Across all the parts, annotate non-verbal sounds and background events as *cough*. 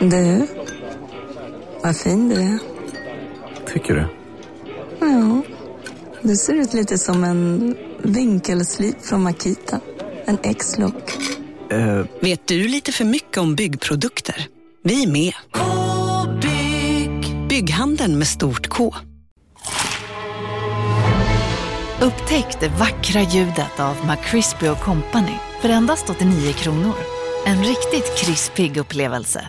Du, vad fin du är. Tycker du? Ja, du ser ut lite som en vinkelslip från Makita. En X-look. Eh, Vet du lite för mycket om byggprodukter? Vi är med. -bygg. Bygghandeln med stort K. Upptäck det vackra ljudet av McCrispy Company för endast 89 kronor. En riktigt krispig upplevelse.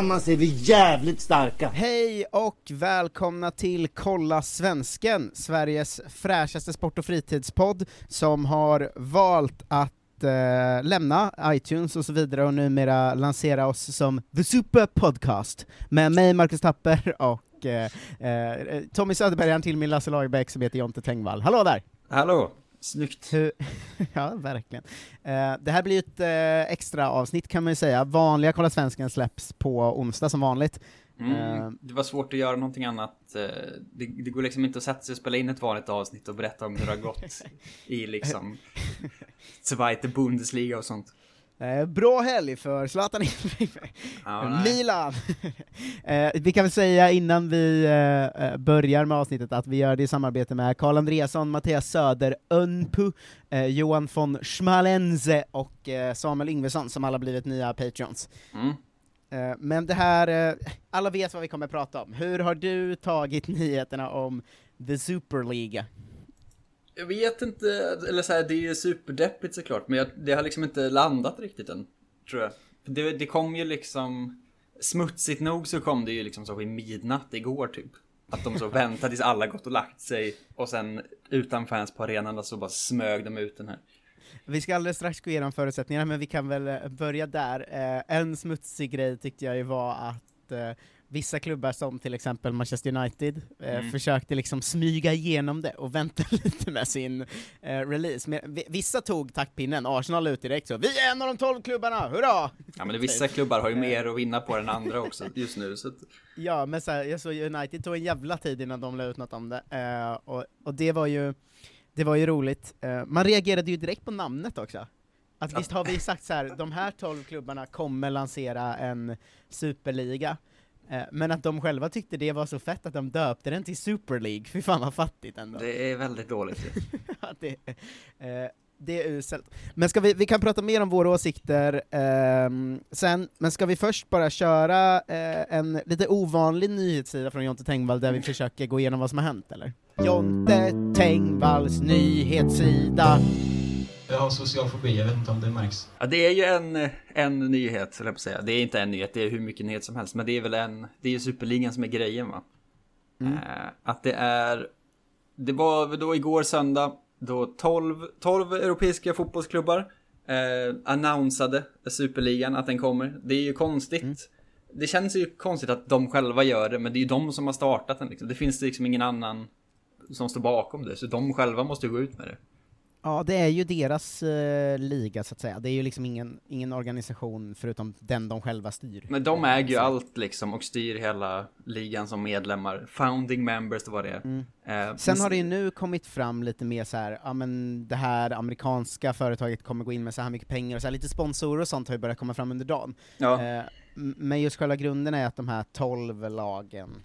Tillsammans är vi jävligt starka! Hej och välkomna till Kolla Svensken, Sveriges fräschaste sport och fritidspodd, som har valt att eh, lämna iTunes och så vidare och numera lansera oss som The Super Podcast, med mig Marcus Tapper och eh, eh, Tommy Söderberg till min Lasse Lagerbäck som heter Jonte Tengvall. Hallå där! Hallå! Snyggt! *laughs* Ja, verkligen. Eh, det här blir ett eh, extra avsnitt kan man ju säga. Vanliga Kolla Svensken släpps på onsdag som vanligt. Mm, Eh, det var svårt att göra någonting annat. Eh, Det, det går liksom inte att sätta sig och spela in ett vanligt avsnitt och berätta om hur det har gått *laughs* i liksom Zweite Bundesliga och sånt. Eh, bra helg för Zlatan. *laughs* Milan! *laughs* eh, vi kan väl säga innan vi eh, börjar med avsnittet att vi gör det i samarbete med Karl Andreasson, Mattias Söder, Önpu, Johan von Schmalenze och Samuel Yngvesson som alla blivit nya Patreons. Mm. Men det här, alla vet vad vi kommer att prata om. Hur har du tagit nyheterna om The Superliga? Jag vet inte, eller så här, det är superdeppigt såklart, men jag, det har liksom inte landat riktigt än, tror jag. Det, det kom ju liksom, smutsigt nog så kom det ju liksom så vid midnatt igår typ. Att de så *laughs* väntade tills alla gått och lagt sig och sen utan fans på arenan så bara smög de ut den här. Vi ska alldeles strax gå igenom förutsättningarna, men vi kan väl börja där. Eh, en smutsig grej tyckte jag ju var att eh, vissa klubbar som till exempel Manchester United eh, Mm. försökte liksom smyga igenom det och vänta *laughs* lite med sin eh, release. Men, vi- vissa tog taktpinnen, Arsenal ut direkt så ”Vi är en av de tolv klubbarna, hurra!” Ja men vissa klubbar har ju mer att vinna på än andra också *laughs* just nu så att, Ja, men så här, jag såg United tog en jävla tid innan de la ut något om det, eh, och, och det var ju det var ju roligt. Eh, man reagerade ju direkt på namnet också. Att visst har vi sagt så här, de här 12 klubbarna kommer lansera en superliga, eh, men att de själva tyckte det var så fett att de döpte den till Super League, fy fan vad fattigt ändå. det är väldigt dåligt *laughs* det, eh, det är uselt. Men ska vi, vi kan prata mer om våra åsikter ehm, sen, men ska vi först bara köra eh, en lite ovanlig nyhetssida från Jonte Tengvall där vi försöker gå igenom vad som har hänt, eller? Jonte Tengvalls nyhetssida. Jag har social fobi, jag vet inte om det märks. Ja, det är ju en, en nyhet, jag på att säga. Det är inte en nyhet, det är hur mycket nyhet som helst. Men det är väl en, det är ju superligan som är grejen va? Mm. Eh, att det är, det var väl då igår söndag, då 12, 12 europeiska fotbollsklubbar eh, annonsade superligan att den kommer. Det är ju konstigt. Mm. Det känns ju konstigt att de själva gör det, men det är ju de som har startat den liksom. Det finns liksom ingen annan som står bakom det, så de själva måste gå ut med det. Ja, det är ju deras eh, liga så att säga. Det är ju liksom ingen, ingen organisation förutom den de själva styr. Men de äger ju allt liksom och styr hela ligan som medlemmar. Founding members, det var det. Mm. Eh, Sen men- har det ju nu kommit fram lite mer så här, ja men det här amerikanska företaget kommer gå in med så här mycket pengar och så här, lite sponsorer och sånt har ju börjat komma fram under dagen. Ja. Eh, men just själva grunden är att de här 12 lagen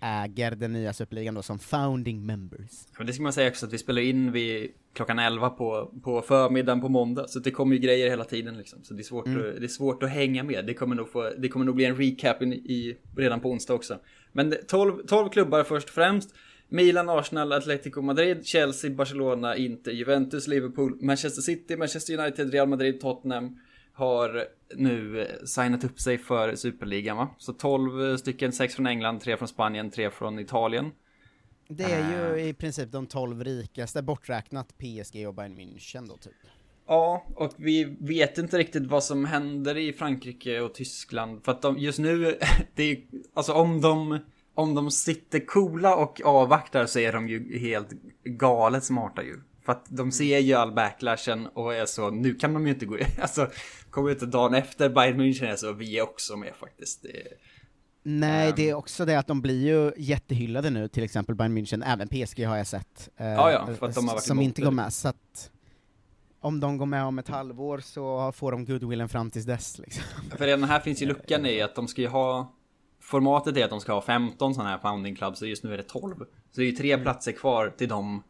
äger den nya superligan då som founding members. Men det ska man säga också att vi spelar in vid klockan 11 på, på förmiddagen på måndag. Så det kommer ju grejer hela tiden liksom. Så det är svårt, Mm. att, det är svårt att hänga med. Det kommer nog, få, det kommer nog bli en recap i, i, redan på onsdag också. Men det- 12, 12 klubbar först och främst. Milan, Arsenal, Atletico Madrid, Chelsea, Barcelona, Inter, Juventus, Liverpool, Manchester City, Manchester United, Real Madrid, Tottenham har nu signat upp sig för Superligan va? Så 12 stycken, 6 från England, 3 från Spanien, 3 från Italien. Det är ju i princip de 12 rikaste, borträknat PSG och Bayern München då typ. Ja, och vi vet inte riktigt vad som händer i Frankrike och Tyskland. För att de just nu, *laughs* det är alltså om de, om de sitter coola och avvaktar så är de ju helt galet smarta ju. För att de ser ju all backlashen och är så, nu kan de ju inte gå, *laughs* alltså kommer inte dagen efter Bayern München är så, vi är också med faktiskt. Det, Nej, Ehm. det är också det att de blir ju jättehyllade nu, till exempel Bayern München, även PSG har jag sett. eh, Ja, ja, för att de har varit Som inte det. går med, så att om de går med om ett halvår så får de goodwillen fram tills dess liksom. För redan här finns ju luckan i att de ska ju ha Formatet är att de ska ha 15 sådana här founding clubs och just nu är det 12. Så det är ju tre Mm. platser kvar till de,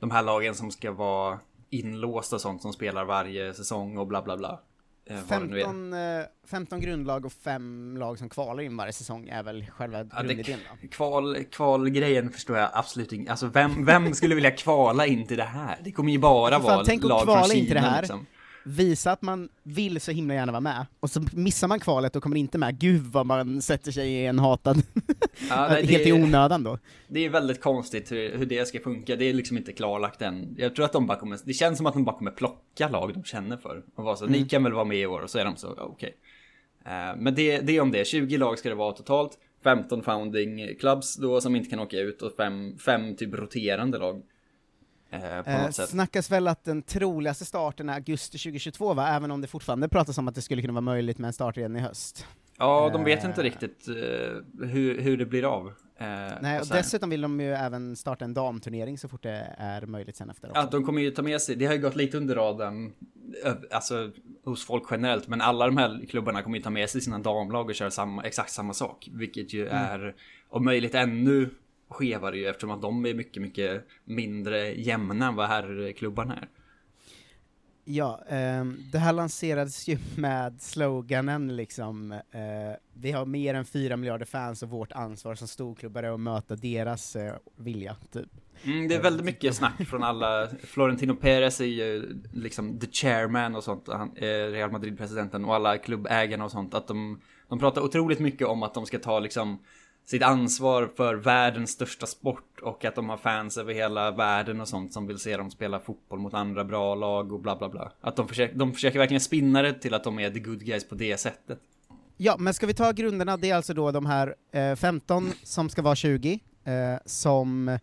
de här lagen som ska vara inlåsta och sånt som spelar varje säsong och bla bla bla. Eh, vad det nu är. 15, eh, 15 grundlag och fem lag som kvalar in varje säsong är väl själva Ja, grundidén då? kval, kvalgrejen förstår jag absolut inte. Alltså vem, vem skulle vilja kvala in till det här? Det kommer ju bara Alltså, fan, vara tänk att lag från kvala Kina in till det här. liksom. Visa att man vill så himla gärna vara med, och så missar man kvalet och kommer inte med, gud vad man sätter sig i en hatad, Ja, *laughs* nej, helt det- i onödan då. Det är väldigt konstigt hur, hur det ska funka. Det är liksom inte klarlagt än. Jag tror att de bara kommer, det känns som att de bara kommer plocka lag de känner för. Och vara så, Mm. ni kan väl vara med i år? Och så är de så, okej. Eh, men det, det är om det, 20 lag ska det vara totalt. 15 founding clubs då som inte kan åka ut och fem, fem typ roterande lag. Eh, Eh, snackas väl att den troligaste starten är augusti 2022 va, även om det fortfarande pratas om att det skulle kunna vara möjligt med en start redan i höst. Ja, de vet eh, inte riktigt eh, hur, hur det blir av. Eh, Nej, och här. dessutom vill de ju även starta en damturnering så fort det är möjligt sen efter också. Ja, de kommer ju ta med sig, det har ju gått lite under radarn, ö- alltså hos folk generellt, men alla de här klubbarna kommer ju ta med sig sina damlag och köra samma, exakt samma sak, vilket ju Mm. är om möjligt ännu skevare ju eftersom att de är mycket, mycket mindre jämna än vad herrklubbarna är. Ja, ehm, det här lanserades ju med sloganen liksom, eh, vi har mer än fyra miljarder fans och vårt ansvar som storklubbar är att möta deras eh, vilja, typ. Mm, det är väldigt mycket snack från alla. Florentino Perez är ju liksom the chairman och sånt. Han Real Madrid-presidenten och alla klubbägarna och sånt. Att de, de pratar otroligt mycket om att de ska ta liksom sitt ansvar för världens största sport och att de har fans över hela världen och sånt som vill se dem spela fotboll mot andra bra lag och bla bla bla. Att de försöker, de försöker verkligen spinna det till att de är the good guys på det sättet. Ja, men ska vi ta grunderna, det är alltså då de här eh, 15 som ska vara 20, eh, som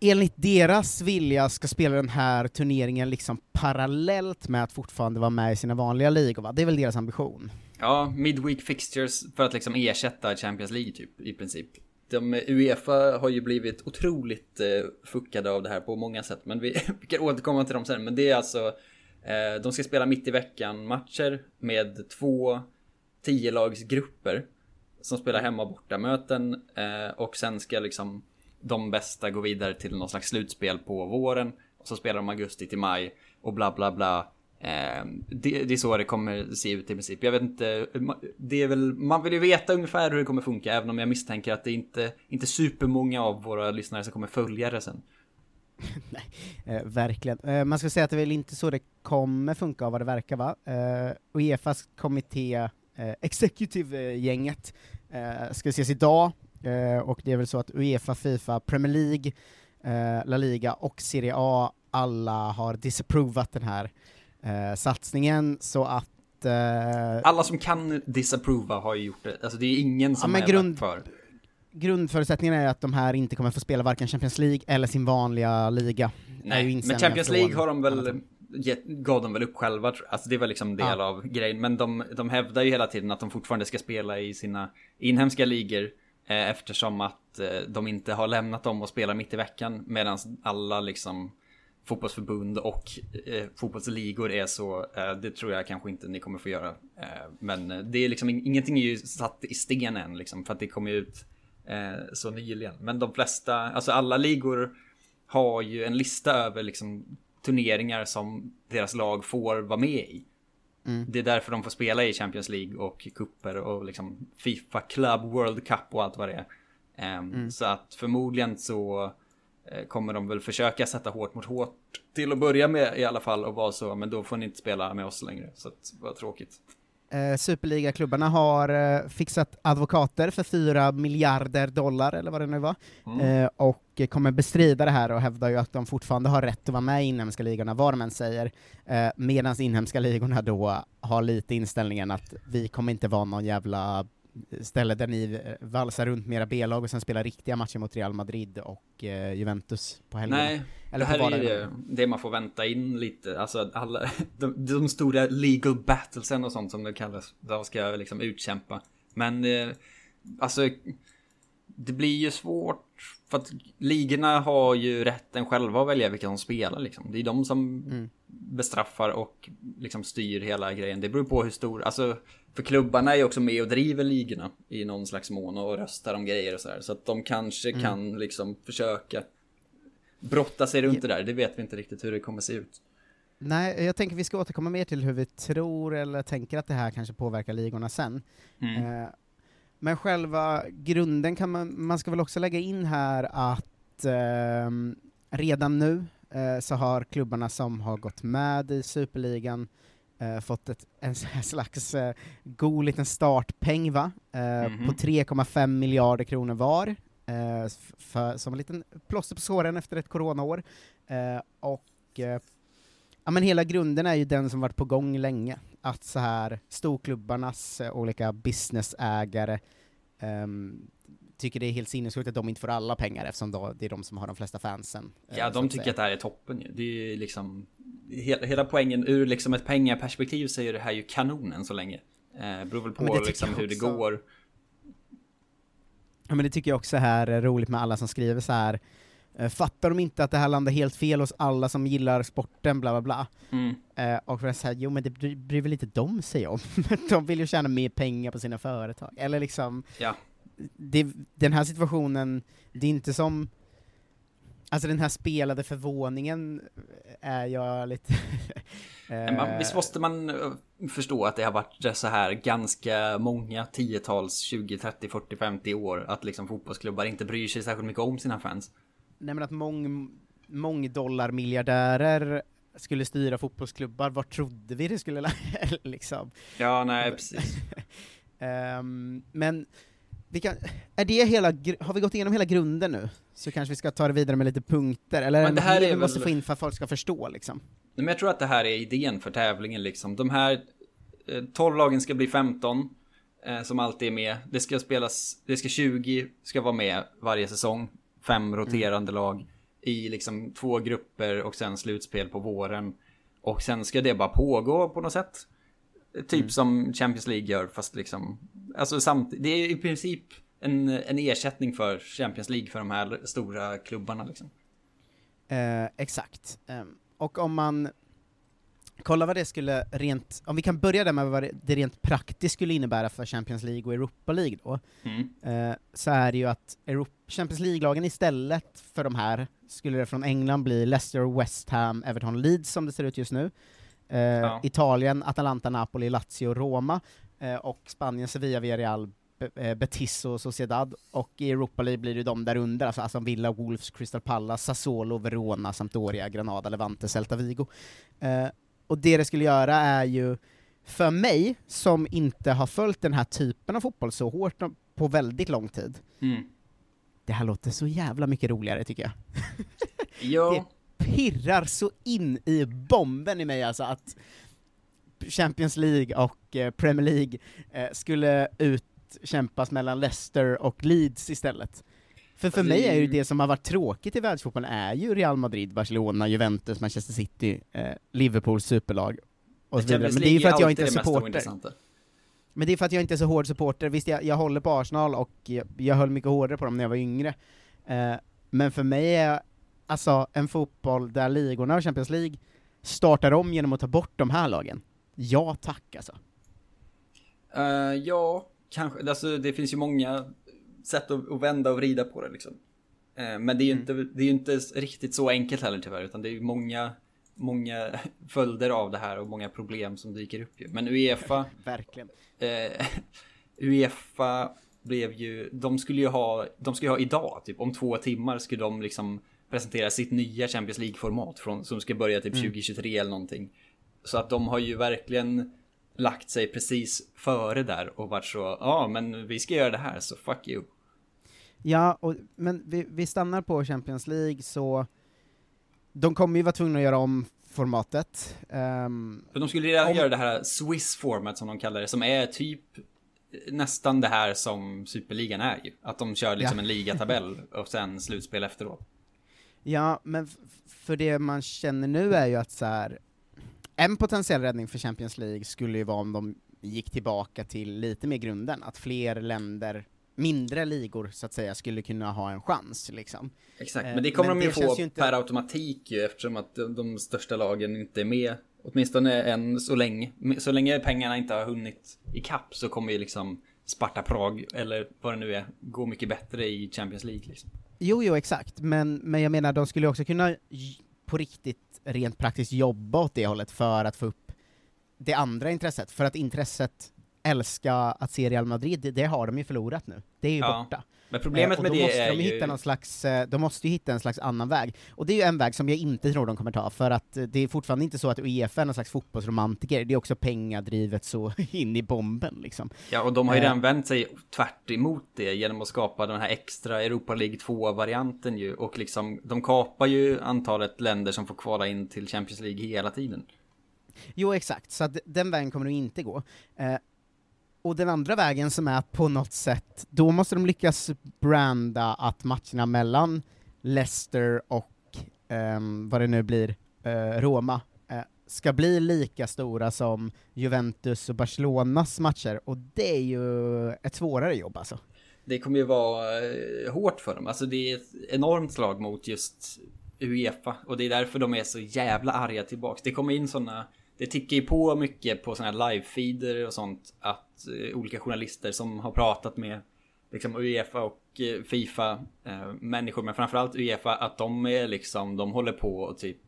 enligt deras vilja ska spela den här turneringen liksom parallellt med att fortfarande vara med i sina vanliga ligor, va? Det är väl deras ambition? Ja, midweek fixtures för att liksom ersätta Champions League typ i princip. De, Uefa har ju blivit otroligt eh, fuckade av det här på många sätt, men vi, *laughs* vi kan återkomma till dem sen. Men det är alltså, eh, de ska spela mitt i veckan matcher med två 10-lagsgrupper som spelar hemma och borta möten eh, och sen ska liksom de bästa gå vidare till någon slags slutspel på våren och så spelar de augusti till maj och bla bla bla. Ehm, det, det är så det kommer se ut i princip. Jag vet inte, det är väl, man vill ju veta ungefär hur det kommer funka även om jag misstänker att det inte, inte supermånga av våra lyssnare som kommer följa det sen. *laughs* Eh, verkligen. Eh, man ska säga att det är väl inte så det kommer funka av vad det verkar va? Eh, Uefas kommitté, eh, Executive-gänget, eh, ska ses idag, eh, och det är väl så att Uefa, Fifa, Premier League, eh, La Liga och Serie A alla har disapprovat den här eh, satsningen, så att eh, Alla som kan disapprova har ju gjort det. Alltså det är ingen som men är grund- för. grundförutsättningen är att de här inte kommer få spela varken Champions League eller sin vanliga liga. Nej, men Champions League har de väl, gav de väl upp själva. Alltså det var liksom del Ja. av grejen. Men de, de hävdar ju hela tiden att de fortfarande ska spela i sina inhemska ligor. Eh, eftersom att eh, de inte har lämnat dem och spelar mitt i veckan. Medan alla liksom fotbollsförbund och eh, fotbollsligor är så. Eh, det tror jag kanske inte ni kommer få göra. Eh, men det är liksom, ing- ingenting är ju satt i sten än liksom. För att det kommer ut eh, så nyligen. Men de flesta, alltså alla ligor har ju en lista över liksom turneringar som deras lag får vara med i. Mm. Det är därför de får spela i Champions League och kupper och liksom Fifa Club World Cup och allt vad det är. Ehm, Mm. Så att förmodligen så eh, kommer de väl försöka sätta hårt mot hårt till att börja med i alla fall och vara så, men då får ni inte spela med oss längre. Så att, vad tråkigt. Eh, Superligaklubbarna har eh, fixat advokater för 4 miljarder dollar, eller vad det nu var, Mm. eh, och kommer bestrida det här och hävdar ju att de fortfarande har rätt att vara med i inhemska ligorna, vad de än säger, eh, medan inhemska ligorna då har lite inställningen att vi kommer inte vara någon jävla ställe där ni eh, valsar runt med era B-lag och sen spelar riktiga matcher mot Real Madrid och eh, Juventus på helgerna. Nej, Eller det här är ju det man får vänta in lite. Alltså alla, *laughs* de, de stora legal battlesen och sånt som det kallas. De ska liksom utkämpa. Men eh, alltså, det blir ju svårt. För att ligorna har ju rätten själva att välja vilka som spelar liksom. Det är de som Mm. bestraffar och liksom styr hela grejen. Det beror på hur stor, alltså för klubbarna är ju också med och driver ligorna i någon slags mån och röstar om grejer och sådär. Så att de kanske Mm. kan liksom försöka brotta sig runt det där. Det vet vi inte riktigt hur det kommer se ut. Nej, jag tänker vi ska återkomma mer till hur vi tror eller tänker att det här kanske påverkar ligorna sen. Mm. Eh, men själva grunden kan man, man ska väl också lägga in här att ehm, redan nu eh, så har klubbarna som har gått med i Superligan eh, fått ett, *laughs* en slags eh, god liten startpeng va? Eh, Mhm. på 3,5 miljarder kronor var, eh, för, som en liten plåster på såren efter ett coronaår. Eh, och eh, Ja men hela grunden är ju den som varit på gång länge, att så här storklubbarnas olika businessägare ehm, tycker det är helt sinnessjukt att de inte får alla pengar eftersom då, det är de som har de flesta fansen. eh, Ja, så de att tycker säga. att det här är toppen ju. Det är ju liksom hela, hela poängen ur liksom ett pengaperspektiv så är det här ju kanonen så länge. Eh, beror väl på tycker liksom hur det går. Ja men det tycker jag också här är roligt med alla som skriver så här. eh, fattar de inte att det här landar helt fel hos alla som gillar sporten, bla bla bla. Mm. Eh, och för att säga, jo men det bry- bryr väl inte de sig om. *laughs* de vill ju tjäna mer pengar på sina företag. Eller liksom, Ja. Det, den här situationen, det är inte som Alltså den här spelade förvåningen är jag lite... *laughs* Man, Eh, visst måste man eh, förstå att det har varit så här ganska många tiotals, 20, 30, 40, 50 år att liksom fotbollsklubbar inte bryr sig särskilt mycket om sina fans. Nej men att mång, mångdollarmiljardärer skulle styra fotbollsklubbar, vad trodde vi det skulle *laughs* liksom? Ja, nej, precis. *laughs* Ehm, men vi kan, är det hela, har vi gått igenom hela grunden nu? Så kanske vi ska ta det vidare med lite punkter, eller Men det här är vi måste väl- få in för att folk ska förstå liksom? Men jag tror att det här är idén för tävlingen liksom. De här eh, 12 lagen ska bli 15. Eh, som alltid är med. Det ska spelas, det ska 20 ska vara med varje säsong. Fem roterande lag. I liksom två grupper och sen slutspel på våren. Och sen ska det bara pågå på något sätt. Eh, Typ Mm. som Champions League gör fast liksom. Alltså samt, det är i princip en, en ersättning för Champions League för de här stora klubbarna liksom. Eh, exakt. Ehm, och om man kollar vad det skulle rent, om vi kan börja där med vad det- det rent praktiskt skulle innebära för Champions League och Europa League då, Mm. eh, så är det ju att Europa, Champions League-lagen istället för de här skulle det från England bli Leicester, West Ham, Everton, Leeds som det ser ut just nu. Eh, Ja. Italien, Atalanta, Napoli, Lazio, Roma. Eh, och Spanien, Sevilla, Villarreal, eh, Betis och Sociedad. Och i Europa League blir det de där under, alltså, alltså Villa, Wolves, Crystal Palace, Sassuolo, Verona, Sampdoria, Granada, Levante, Celta Vigo. Eh, och det det skulle göra är ju, för mig, som inte har följt den här typen av fotboll så hårt på väldigt lång tid, Mm. det här låter så jävla mycket roligare tycker jag. Ja. *laughs* Det pirrar så in i bomben i mig alltså att Champions League och eh, Premier League eh, skulle utkämpas mellan Leicester och Leeds istället. För för Alltså, mig är ju det som har varit tråkigt i världsfotbollen är ju Real Madrid, Barcelona, Juventus, Manchester City, eh, Liverpools superlag och så vidare. Men det är ju för att jag inte är supporter. Men det är för att jag inte är så hård supporter, visst jag, jag håller på Arsenal och jag, jag höll mycket hårdare på dem när jag var yngre. Eh, men för mig är alltså en fotboll där ligorna och Champions League startar om genom att ta bort de här lagen. Ja tack alltså. Eh, ja, kanske. Alltså, det finns ju många sätt att, att vända och vrida på det liksom. Eh, men det är ju Mm. inte, det är inte riktigt så enkelt heller tyvärr, utan det är ju många, många *laughs* följder av det här och många problem som dyker upp ju. Men Uefa, *laughs* Verkligen. eh, Uefa blev ju, de skulle ju ha, de skulle ha idag, typ om två timmar skulle de liksom presentera sitt nya Champions League-format från, som ska börja typ Mm. 2023 eller någonting. Så att de har ju verkligen lagt sig precis före där och varit så, ja men vi ska göra det här så fuck you. Ja, och, men vi, vi stannar på Champions League, så de kommer ju vara tvungna att göra om formatet. Ehm, För de skulle redan Om- göra det här Swiss format som de kallar det, som är typ nästan det här som Superligan är ju. Att de kör liksom Ja. en ligatabell och sen slutspel efteråt. Ja, men för det man känner nu är ju att så här, en potentiell räddning för Champions League skulle ju vara om de gick tillbaka till lite mer grunden, att fler länder, mindre ligor så att säga, skulle kunna ha en chans liksom. Exakt, Eh, men det kommer de ju få inte- per automatik ju eftersom att de, största lagen inte är med. Åtminstone än så länge. Så länge pengarna inte har hunnit ikapp så kommer ju liksom Sparta Prag, eller vad det nu är, gå mycket bättre i Champions League liksom. Jo, jo, exakt, men, men jag menar, de skulle ju också kunna på riktigt, rent praktiskt jobba åt det hållet för att få upp det andra intresset, för att intresset älska att se Real Madrid, det, har de ju förlorat nu. Det är ju Ja, borta. Men problemet och med det måste är de ju- hitta någon slags, eh, de måste ju hitta en slags annan väg. Och det är ju en väg som jag inte tror de kommer ta, för att eh, det är fortfarande inte så att Uefa är någon slags fotbollsromantiker, det är också pengadrivet så *laughs* in i bomben liksom. Ja, och de har ju Eh, redan vänt sig tvärt emot det genom att skapa den här extra Europa League 2-varianten ju. Och liksom, de kapar ju antalet länder som får kvala in till Champions League hela tiden. Jo, exakt, så att den vägen kommer de inte gå. Eh, och den andra vägen som är på något sätt, då måste de lyckas branda att matcherna mellan Leicester och um, vad det nu blir, uh, Roma, uh, ska bli lika stora som Juventus och Barcelonas matcher, och det är ju ett svårare jobb alltså. Det kommer ju vara eh, hårt för dem. Alltså det är ett enormt slag mot just Uefa. Och det är därför de är så jävla arga tillbaks. Det kommer in sådana... Det tickar ju på mycket på sådana här live-feeder och sånt. Att eh, olika journalister som har pratat med liksom Uefa och eh, Fifa eh, människor, men framförallt Uefa, att de är liksom, de håller på och typ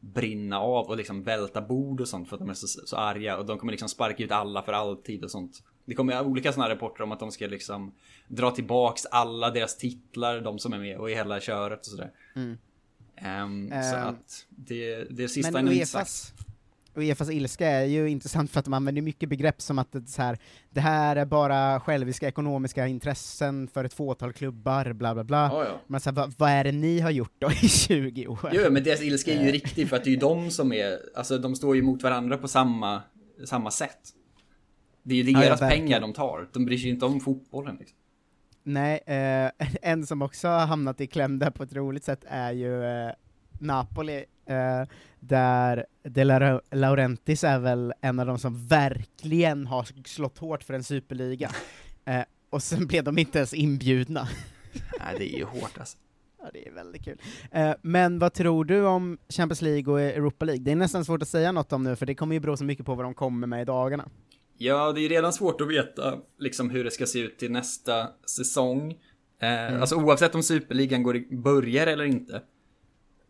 brinna av och liksom välta bord och sånt för att de är så, så arga och de kommer liksom sparka ut alla för alltid och sånt. Det kommer olika sådana rapporter om att de ska liksom dra tillbaks alla deras titlar, de som är med och i hela köret och sådär. Mm. Ehm, så Ehm, att det, det sista är nog inte sagt. Uefas ilska är ju intressant för att de använder mycket begrepp som att det, så här, det här är bara själviska ekonomiska intressen för ett fåtal klubbar, bla bla bla. Ja, ja. Men så här, vad, vad är det ni har gjort då i 20 år? Jo, men deras ilska är ju Eh. riktig för att det är ju de som är, alltså de står ju mot varandra på samma, samma sätt. Det är ju Ja, ja, deras verkligen. pengar de tar, de bryr sig inte om fotbollen liksom. Nej, eh, *laughs* en som också har hamnat i kläm där på ett roligt sätt är ju eh, Napoli, eh, där De La- Laurentiis är väl en av de som verkligen har slått hårt för en superliga. *laughs* Eh, och sen blev de inte ens inbjudna. *laughs* Nej, det är ju hårt alltså. Ja, det är väldigt kul. Eh, men vad tror du om Champions League och Europa League? Det är nästan svårt att säga något om nu, för det kommer ju bero så mycket på vad de kommer med i dagarna. Ja, det är redan svårt att veta liksom hur det ska se ut till nästa säsong. Eh, Mm. Alltså oavsett om superligan går i, börjar eller inte.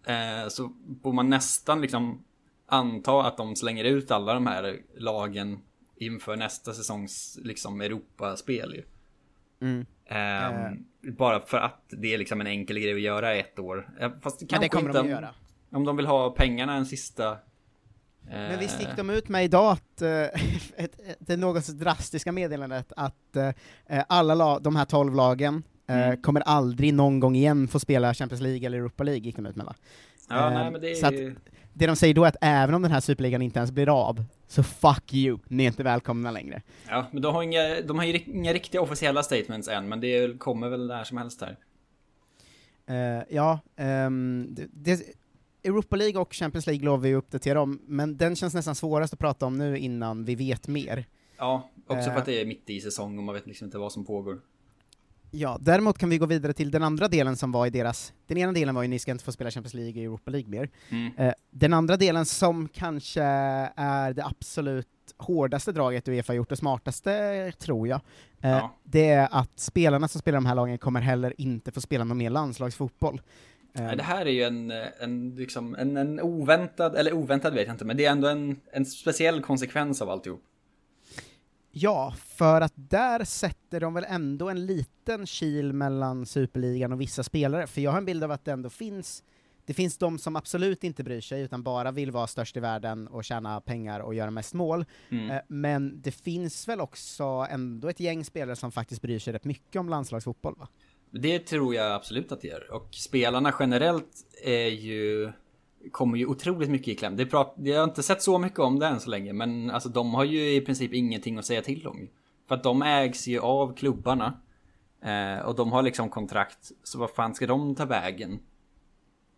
Eh, så får man nästan liksom anta att de slänger ut alla de här lagen inför nästa säsongs liksom Europaspel ju. Mm. Ehm, Bara för att det är liksom en enkel grej att göra ett år. Fast det kanske det kommer inte de göra. om de vill ha pengarna en sista... Men visst gick eh, de ut med idag att, eh, *laughs* det något så drastiska meddelandet att alla la, de här 12 lagen Mm. kommer aldrig någon gång igen få spela Champions League eller Europa League, gick de ut med va? Ja, nej men det så att är... det de säger då är att även om den här superligan inte ens blir av, så fuck you, ni är inte välkomna längre. Ja, men de har, inga, de har ju inga riktiga officiella statements än, men det kommer väl när som helst här. Eh, ja, ehm, det, det, Europa League och Champions League lovar vi att uppdatera om, men den känns nästan svårast att prata om nu innan vi vet mer. Ja, också för Eh. att det är mitt i säsong och man vet liksom inte vad som pågår. Ja, däremot kan vi gå vidare till den andra delen som var i deras, den ena delen var ju ni ska inte få spela Champions League och Europa League mer. Mm. Eh, den andra delen som kanske är det absolut hårdaste draget Uefa gjort, och smartaste tror jag, eh, Ja. det är att spelarna som spelar de här lagen kommer heller inte få spela någon mer landslagsfotboll. Eh, Det här är ju en, en, liksom, en, en oväntad, eller oväntad vet jag inte, men det är ändå en, en speciell konsekvens av alltihop. Ja, för att där sätter de väl ändå en liten kil mellan Superligan och vissa spelare, för jag har en bild av att det ändå finns det finns de som absolut inte bryr sig, utan bara vill vara störst i världen och tjäna pengar och göra mest mål. Mm. Eh, Men det finns väl också ändå ett gäng spelare som faktiskt bryr sig rätt mycket om landslagsfotboll, va? Det tror jag absolut att det gör. Och spelarna generellt är ju... Kommer ju otroligt mycket i kläm. Det prat, jag har inte sett så mycket om det än så länge, men alltså de har ju i princip ingenting att säga till om. För att de ägs ju av klubbarna. Eh, och de har liksom kontrakt, så vad fan ska de ta vägen?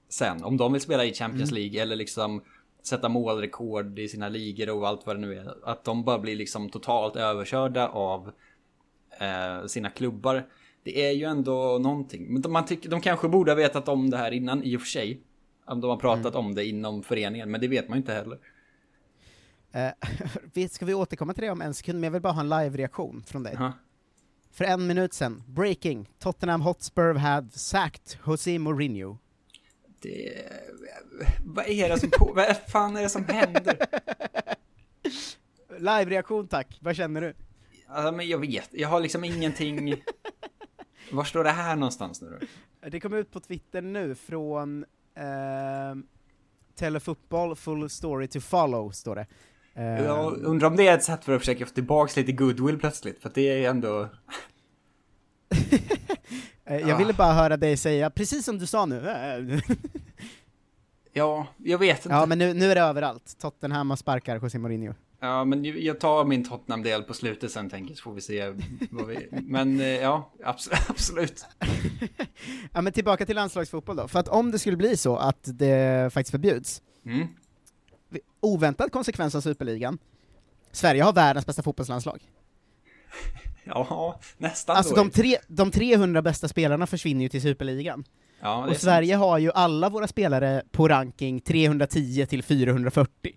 Sen, om de vill spela i Champions Mm. League eller liksom sätta målrekord i sina ligor och allt vad det nu är. Att de bara blir liksom totalt överkörda av eh, sina klubbar. Det är ju ändå någonting. Men de, man tycker, de kanske borde ha vetat om det här innan i och för sig. Om de har pratat om det inom föreningen, men det vet man ju inte heller. *laughs* Vi- ska vi återkomma till det om en sekund, men jag vill bara ha en live-reaktion från dig. Jaha. För en minut sen, breaking, Tottenham Hotspur have sacked Jose Mourinho. Det... Vad är det som på... Vad fan är det som händer? *laughs* Live-reaktion tack, vad känner du? Alltså, men jag vet, jag har liksom ingenting... *laughs* Var står det här någonstans nu då? Det kom ut på Twitter nu från eh, Telefootball full story to follow, står det. Eh, Jag undrar om det är ett sätt för att försöka få tillbaks lite goodwill plötsligt, för det är ändå... *laughs* eh, jag ville bara höra dig säga, precis som du sa nu. *laughs* Ja, jag vet inte. ja, men nu, nu är det överallt. Tottenham och sparkar José Mourinho. Ja, men jag tar min Tottenham-del på slutet sen tänker jag, så får vi se vad vi... *laughs* Men eh, ja, abs- *laughs* absolut. *laughs* Ja, men tillbaka till landslagsfotboll då. För att om det skulle bli så att det faktiskt förbjuds, Mm. oväntad konsekvens av Superligan, Sverige har världens bästa fotbollslandslag. Ja, nästan Alltså då. de, tre, de 300 bästa spelarna försvinner ju till Superligan. Ja, och sant. Sverige har ju alla våra spelare på ranking 310 till 440.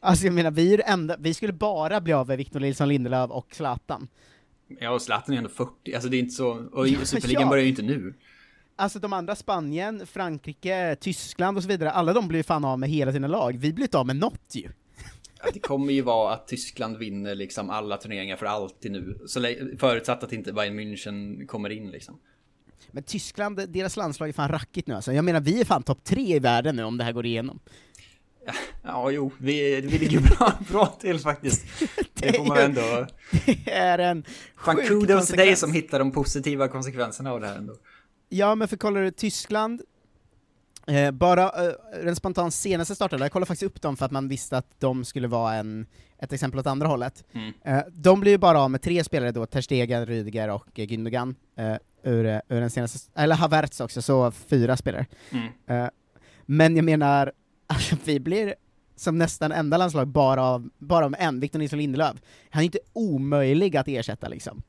Alltså jag menar, vi är enda, vi skulle bara bli av med Victor Nilsson Lindelöf och Zlatan. Ja, och Zlatan är ändå 40, alltså det är inte så... Och Superligan ja. börjar ju inte nu. Alltså de andra, Spanien, Frankrike, Tyskland och så vidare, alla de blir fan av med hela sina lag. Vi blir inte av med något ju. Ja, Det kommer ju vara att Tyskland vinner liksom alla turneringar för alltid nu. Så förutsatt att inte Bayern München kommer in liksom. Men Tyskland, deras landslag är fan rackigt nu alltså. Jag menar, vi är fan topp tre i världen nu om det här går igenom. *laughs* Ja, jo, vi, vi ligger bra, bra till faktiskt. *laughs* Det får man ändå... Det är en Fan, sjuk kudos till dig som hittar de positiva konsekvenserna av det här ändå. Ja, men för kollar du Tyskland, eh, bara eh, den spontant senaste starten, jag kollade faktiskt upp dem för att man visste att de skulle vara en, ett exempel åt andra hållet. Mm. Eh, de blir ju bara av med tre spelare då, Ter Stegen, Rüdiger och eh, Gündogan, eh, ur, eh, ur den senaste, eller Havertz också, så fyra spelare. Mm. Men jag menar, alltså, vi blir som nästan enda landslag bara av, bara av en, Victor Nilsson Lindelöf. Han är inte omöjlig att ersätta liksom.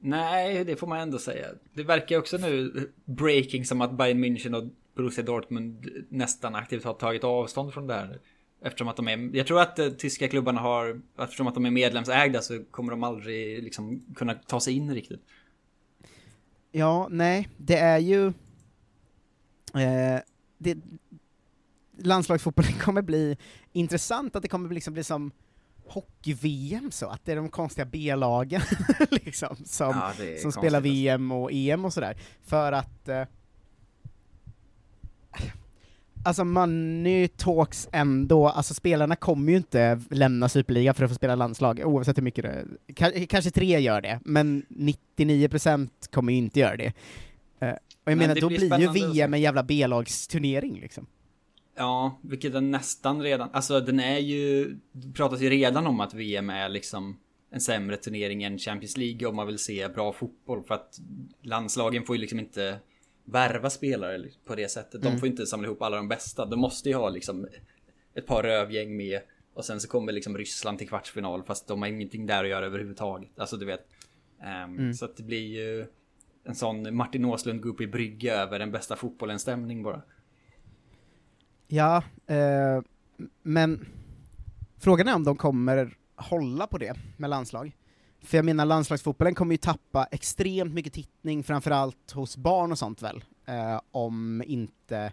Nej, det får man ändå säga. Det verkar också nu breaking som att Bayern München och Borussia Dortmund nästan aktivt har tagit avstånd från det här. Eftersom att de är, jag tror att eh, tyska klubbarna har, eftersom att de är medlemsägda så kommer de aldrig liksom kunna ta sig in riktigt. Ja, nej, det är ju... Eh, det, landslagsfotbollen *laughs* kommer bli intressant, att det kommer liksom bli som hockey-VM så, att det är de konstiga B-lagen *laughs* liksom, som, Ja, som spelar alltså. VM och EM och sådär. För att... Eh, alltså money talks ändå, alltså spelarna kommer ju inte lämna Superliga för att få spela landslag, oavsett hur mycket det... ka- Kanske tre gör det, men 99% kommer ju inte göra det. Eh, och jag Men menar, då blir ju VM en jävla B-lagsturnering liksom. Ja, vilket den nästan redan, alltså den är ju, det pratas ju redan om att VM är liksom en sämre turnering än Champions League om man vill se bra fotboll för att landslagen får ju liksom inte värva spelare på det sättet. De Mm. får inte samla ihop alla de bästa. De måste ju ha liksom ett par rövgäng med och sen så kommer liksom Ryssland till kvartsfinal fast de har ingenting där att göra överhuvudtaget. Alltså du vet. Ehm, Mm. Så att det blir ju en sån Martin Åslund går upp i brygga över den bästa fotbollen stämning bara. Ja, eh, men frågan är om de kommer hålla på det med landslag. För jag menar, landslagsfotbollen kommer ju tappa extremt mycket tittning, framförallt hos barn och sånt väl, eh, om inte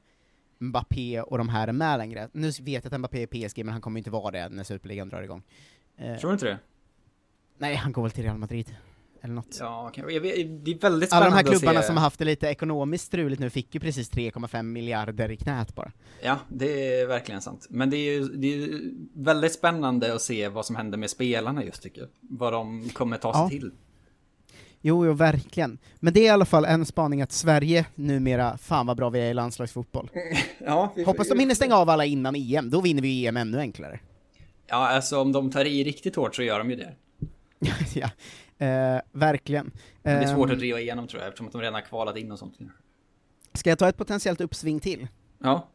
Mbappé och de här är med längre. Nu vet jag att Mbappé är PSG, men han kommer ju inte vara det när Superligan drar igång. Eh, Tror du inte det? Nej, han går väl till Real Madrid. Eller något. Ja, vet, det är väldigt Alla spännande de här klubbarna som har haft det lite ekonomiskt struligt nu fick ju precis 3,5 miljarder i knät bara. Ja, det är verkligen sant. Men det är ju det är väldigt spännande att se vad som händer med spelarna just tycker jag. Vad de kommer ta sig Ja. till. Jo, jo, verkligen. Men det är i alla fall en spaning att Sverige numera, fan vad bra vi är i landslagsfotboll. *laughs* Ja, vi- Hoppas de hinner stänga av alla innan EM, då vinner vi EM ännu enklare. Ja, alltså om de tar i riktigt hårt så gör de ju det. *laughs* ja, eh, verkligen. Det är svårt Ehm, att driva igenom tror jag, eftersom att de redan har kvalat in och sånt. Ska jag ta ett potentiellt uppsving till? Ja.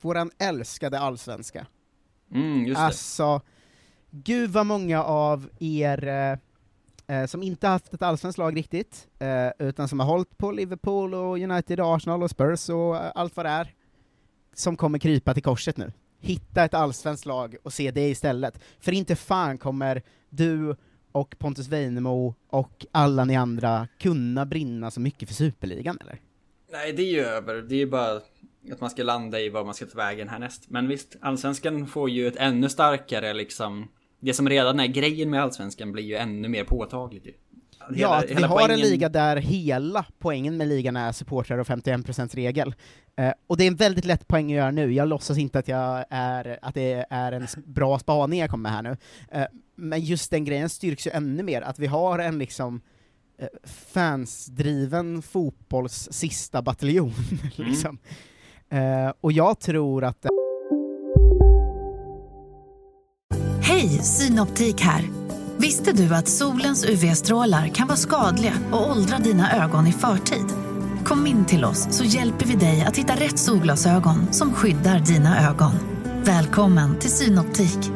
Våran älskade allsvenska. Mm, just det. Alltså, gud vad många av er eh, eh, som inte haft ett allsvenskt lag riktigt, eh, utan som har hållit på Liverpool och United, Arsenal och Spurs och eh, allt vad det är, som kommer krypa till korset nu. Hitta ett allsvenskt lag och se det istället. För inte fan kommer du och Pontus Weinemo och alla ni andra kunna brinna så mycket för Superligan, eller? Nej, det är ju över. Det är ju bara att man ska landa i var man ska ta vägen härnäst. Men visst, allsvenskan får ju ett ännu starkare liksom... Det som redan är grejen med allsvenskan blir ju ännu mer påtagligt ju. Hela- ja, att vi har en poängen- liga där hela poängen med ligan är supportrar och 51% regel. Eh, och det är en väldigt lätt poäng att göra nu, jag låtsas inte att, jag är, att det är en bra spaning jag kommer med här nu. Eh, men just den grejen styrks ju ännu mer, att vi har en liksom eh, fansdriven fotbolls sista bataljon. *laughs* liksom. Eh, och jag tror att eh, Hej, Synoptik här. Visste du att solens UV-strålar kan vara skadliga och åldra dina ögon i förtid? Kom in till oss så hjälper vi dig att hitta rätt solglasögon som skyddar dina ögon. Välkommen till Synoptik.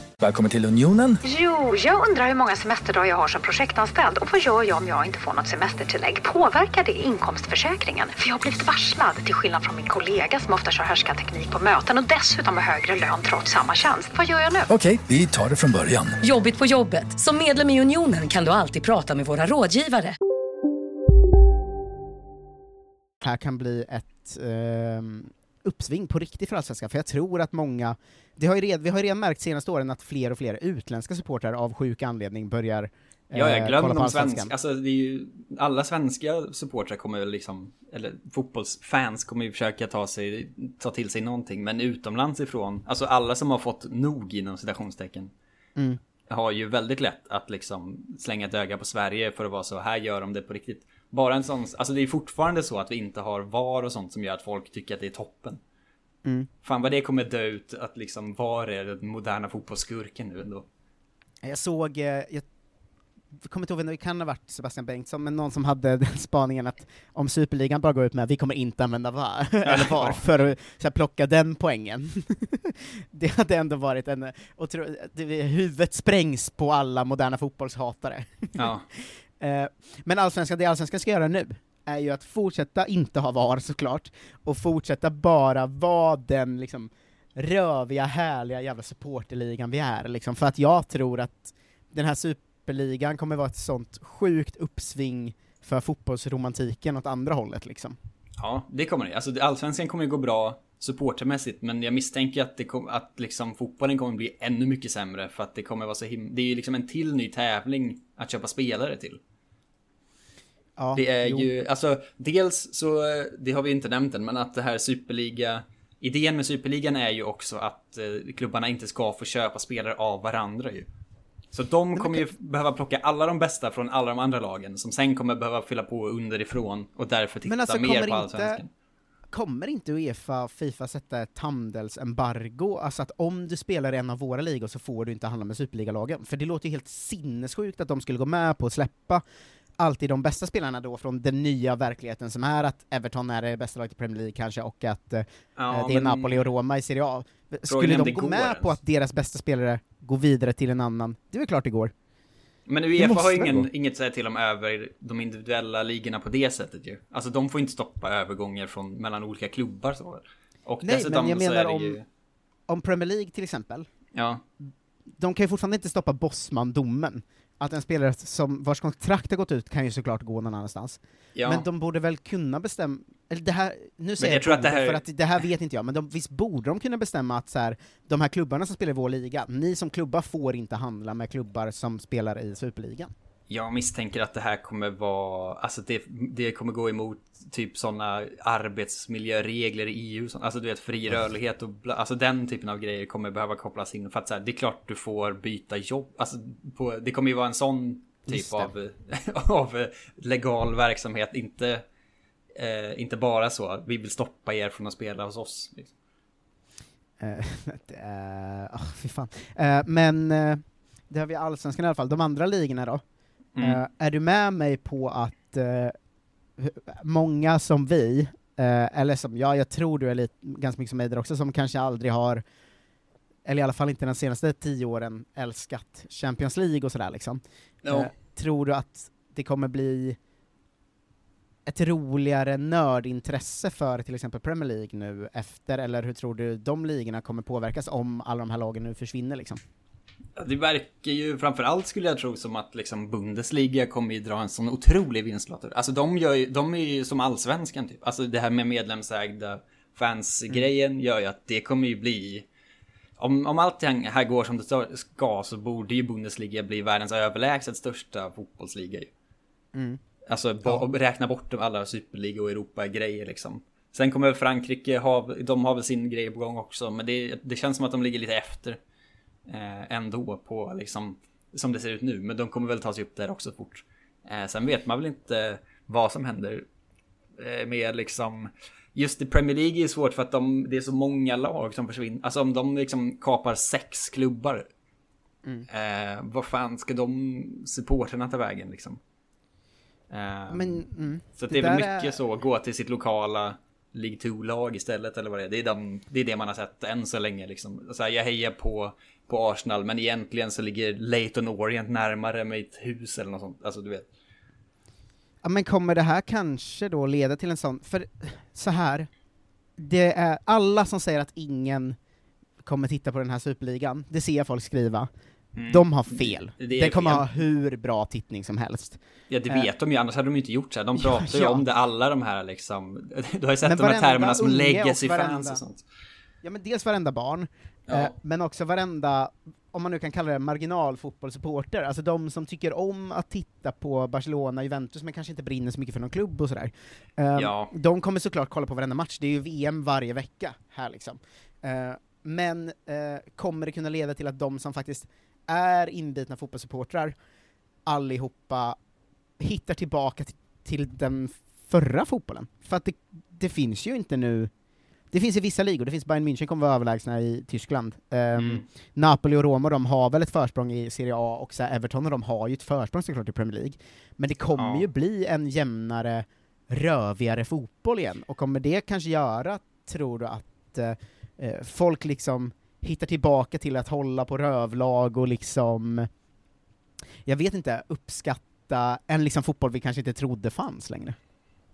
Välkommen till Unionen. Jo, jag undrar hur många semesterdagar jag har som projektanställd och vad gör jag om jag inte får något semestertillägg? Påverkar det inkomstförsäkringen? För jag har blivit varslad, till skillnad från min kollega som ofta kör härskarteknik på möten och dessutom har högre lön trots samma tjänst. Vad gör jag nu? Okej, vi tar det från början. Jobbigt på jobbet. Som medlem i Unionen kan du alltid prata med våra rådgivare. här kan bli ett ehm, uppsving på riktigt för Allsvenskan, för jag tror att många, det har ju red, vi har ju redan märkt senaste åren att fler och fler utländska supportrar av sjuk anledning börjar eh, Ja, jag glömmer kolla på de svenska. Alltså det är ju, alla svenska supportrar kommer liksom, eller fotbollsfans kommer ju försöka ta sig, ta till sig någonting. Men utomlands ifrån, alltså alla som har fått nog inom citationstecken. Mm. Har ju väldigt lätt att liksom slänga ett öga på Sverige för att vara så, här gör de det på riktigt. Bara en sån, alltså det är fortfarande så att vi inte har VAR och sånt som gör att folk tycker att det är toppen. Mm. Fan vad det kommer dö ut att liksom VAR är den moderna fotbollsskurken nu ändå. Jag såg, eh, jag kommer inte ihåg vem det kan ha varit Sebastian Bengtsson, men någon som hade *laughs* den spaningen att om Superligan bara går ut med vi kommer inte använda VAR, *laughs* eller VAR, för att så här, plocka den poängen. *laughs* det hade ändå varit en, och tro, det, huvudet sprängs på alla moderna fotbollshatare. Ja. Eh, Men allsvenskan, det allsvenskan ska göra nu, är ju att fortsätta inte ha VAR såklart, och fortsätta bara vara den liksom röviga, härliga jävla supporterligan vi är, liksom, för att jag tror att den här superligan kommer vara ett sånt sjukt uppsving för fotbollsromantiken åt andra hållet liksom. Ja, det kommer det. Alltså allsvenskan kommer ju gå bra supportermässigt, men jag misstänker att, det kom, att liksom fotbollen kommer bli ännu mycket sämre för att det kommer vara så him- Det är ju liksom en till ny tävling att köpa spelare till. Ja, det är jo. ju, alltså dels så, det har vi inte nämnt än, men att det här superliga Idén med superligan är ju också att eh, klubbarna inte ska få köpa spelare av varandra ju. Så de kommer ju behöva plocka alla de bästa från alla de andra lagen som sen kommer behöva fylla på underifrån och därför titta alltså mer på inte, allsvenskan. kommer inte Uefa och Fifa sätta ett handelsembargo, alltså att om du spelar i en av våra ligor så får du inte handla med superligalagen? För det låter ju helt sinnessjukt att de skulle gå med på att släppa alltid de bästa spelarna då från den nya verkligheten som är att Everton är det bästa laget i Premier League kanske, och att eh, Ja, det är Napoli och Roma i Serie A. Skulle de gå med ens. på att deras bästa spelare går vidare till en annan? Det är väl klart det går. Men Uefa har ju ingen, inget att säga till om över de individuella ligorna på det sättet ju. Alltså de får inte stoppa övergångar från, mellan olika klubbar så. Och Nej, dessutom men jag menar om, ju... om Premier League till exempel, Ja. de kan ju fortfarande inte stoppa Bosman-domen. Att en spelare som vars kontrakt har gått ut kan ju såklart gå någon annanstans. Ja. Men de borde väl kunna bestämma, eller det här, nu säger jag jag, tror att det här- för att det här vet inte jag, men de, visst borde de kunna bestämma att så här, de här klubbarna som spelar i vår liga, ni som klubbar får inte handla med klubbar som spelar i Superligan. Jag misstänker att det här kommer vara, alltså det, det kommer gå emot typ sådana arbetsmiljöregler i EU. så- Alltså du vet fri rörlighet och bla, alltså den typen av grejer kommer behöva kopplas in. För att så här, det är klart du får byta jobb. Alltså på, det kommer ju vara en sån typ av, *laughs* av legal verksamhet. Inte, eh, inte bara så, vi vill stoppa er från att spela hos oss. Liksom. Eh, *laughs* ah, fy fan. Eh, men eh, det har vi Allsvenskan i alla fall. De andra ligorna då? Mm. Eh, är du med mig på att hu- många som vi, eh, eller som jag, jag tror du är lite, ganska mycket som mig där också, som kanske aldrig har, eller i alla fall inte de senaste tio åren, älskat Champions League och sådär liksom. Eh, tror du att det kommer bli ett roligare nördintresse för till exempel Premier League nu efter, eller hur tror du de ligorna kommer påverkas om alla de här lagen nu försvinner liksom? Ja, Det verkar ju framförallt skulle jag tro som att liksom Bundesliga kommer ju dra en sån otrolig vinstlott. Alltså de gör ju, de är ju som allsvenskan typ. Alltså det här med medlemsägda fans-grejen gör ju att det kommer ju bli om, om allt det här går som det ska så borde ju Bundesliga bli världens överlägset största fotbollsliga ju. Mm. Alltså bo- räkna bort alla superliga och Europa-grejer liksom. Sen kommer Frankrike ha, de har väl sin grej på gång också, men det, det känns som att de ligger lite efter. Eh, ändå på liksom, som det ser ut nu, men de kommer väl ta sig upp där också fort. Eh, sen vet man väl inte vad som händer eh, med liksom Just i Premier League är svårt för att de, det är så många lag som försvinner. Alltså om de liksom kapar sex klubbar. Mm. Eh, vad fan ska de supporterna ta vägen liksom? Eh, Men, mm, så det det är väl mycket är- så, gå till sitt lokala League 2-lag istället eller vad det är. Det är, de, det är det man har sett än så länge liksom. Så här, jag hejar på, på Arsenal men egentligen så ligger Leighton Orient närmare mitt hus eller något sånt. Alltså du vet. Ja men kommer det här kanske då leda till en sån, för så här det är alla som säger att ingen kommer titta på den här superligan, det ser jag folk skriva, Mm. de har fel. Det- Det, det kommer fel. ha hur bra tittning som helst. Ja det vet de ju, annars hade de inte gjort så här. De Ja, pratar ju ja. om det, alla de här liksom. *laughs* Du har ju sett Men de här termerna som unge legacy och sånt. Ja men dels varenda barn, Ja. eh, men också varenda, om man nu kan kalla det marginalfotbollssupporter, alltså de som tycker om att titta på Barcelona, Juventus, men kanske inte brinner så mycket för någon klubb och sådär. Eh, Ja. De kommer såklart kolla på varenda match, det är ju VM varje vecka här liksom. Men kommer det kunna leda till att de som faktiskt är inbitna fotbollssupportrar, allihopa hittar tillbaka till, till den förra fotbollen? För att det, det finns ju inte nu det finns i vissa ligor, det finns Bayern München kommer vara överlägsna i Tyskland. Ehm, Mm. Napoli och Roma de har väl ett försprång i Serie A, och så Everton och de har ju ett försprång såklart i Premier League. Men det kommer Ja. ju bli en jämnare, rövigare fotboll igen, och kommer det kanske göra, tror du, att eh, eh, folk liksom hittar tillbaka till att hålla på rövlag och liksom, jag vet inte, uppskatta en liksom fotboll vi kanske inte trodde fanns längre?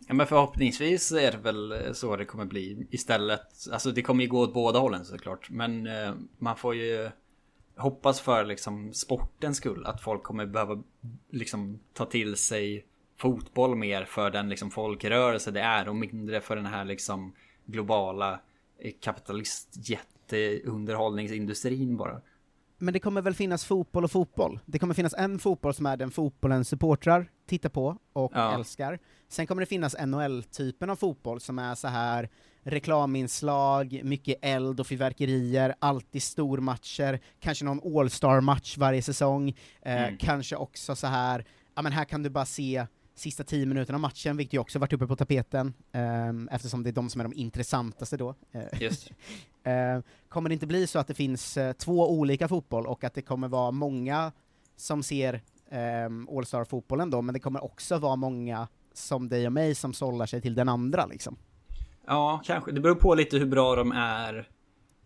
Ja men förhoppningsvis är det väl eh, så det kommer bli istället. Alltså det kommer ju gå åt båda hållen såklart. Men eh, man får ju hoppas för liksom sportens skull att folk kommer behöva liksom ta till sig fotboll mer för den liksom folkrörelse det är och mindre för den här liksom globala eh, kapitalistjätten kapitalistjätteunderhållningsindustrin bara. Men det kommer väl finnas fotboll och fotboll? Det kommer finnas en fotboll som är den fotbollen supportrar tittar på och Ja. älskar. Sen kommer det finnas NHL-typen av fotboll som är så här reklaminslag, mycket eld och fyrverkerier, alltid stormatcher, kanske någon All-star-match varje säsong, eh, Mm. kanske också så här, ja men här kan du bara se sista tio minuterna av matchen, vilket ju också varit uppe på tapeten, ehm, eftersom det är de som är de intressantaste då. Eh, Just. *laughs* Eh, kommer det inte bli så att det finns eh, två olika fotboll och att det kommer vara många som ser ehm, All-star-fotbollen då, men det kommer också vara många som dig och mig som sållar sig till den andra liksom? Ja, kanske. Det beror på lite hur bra de är.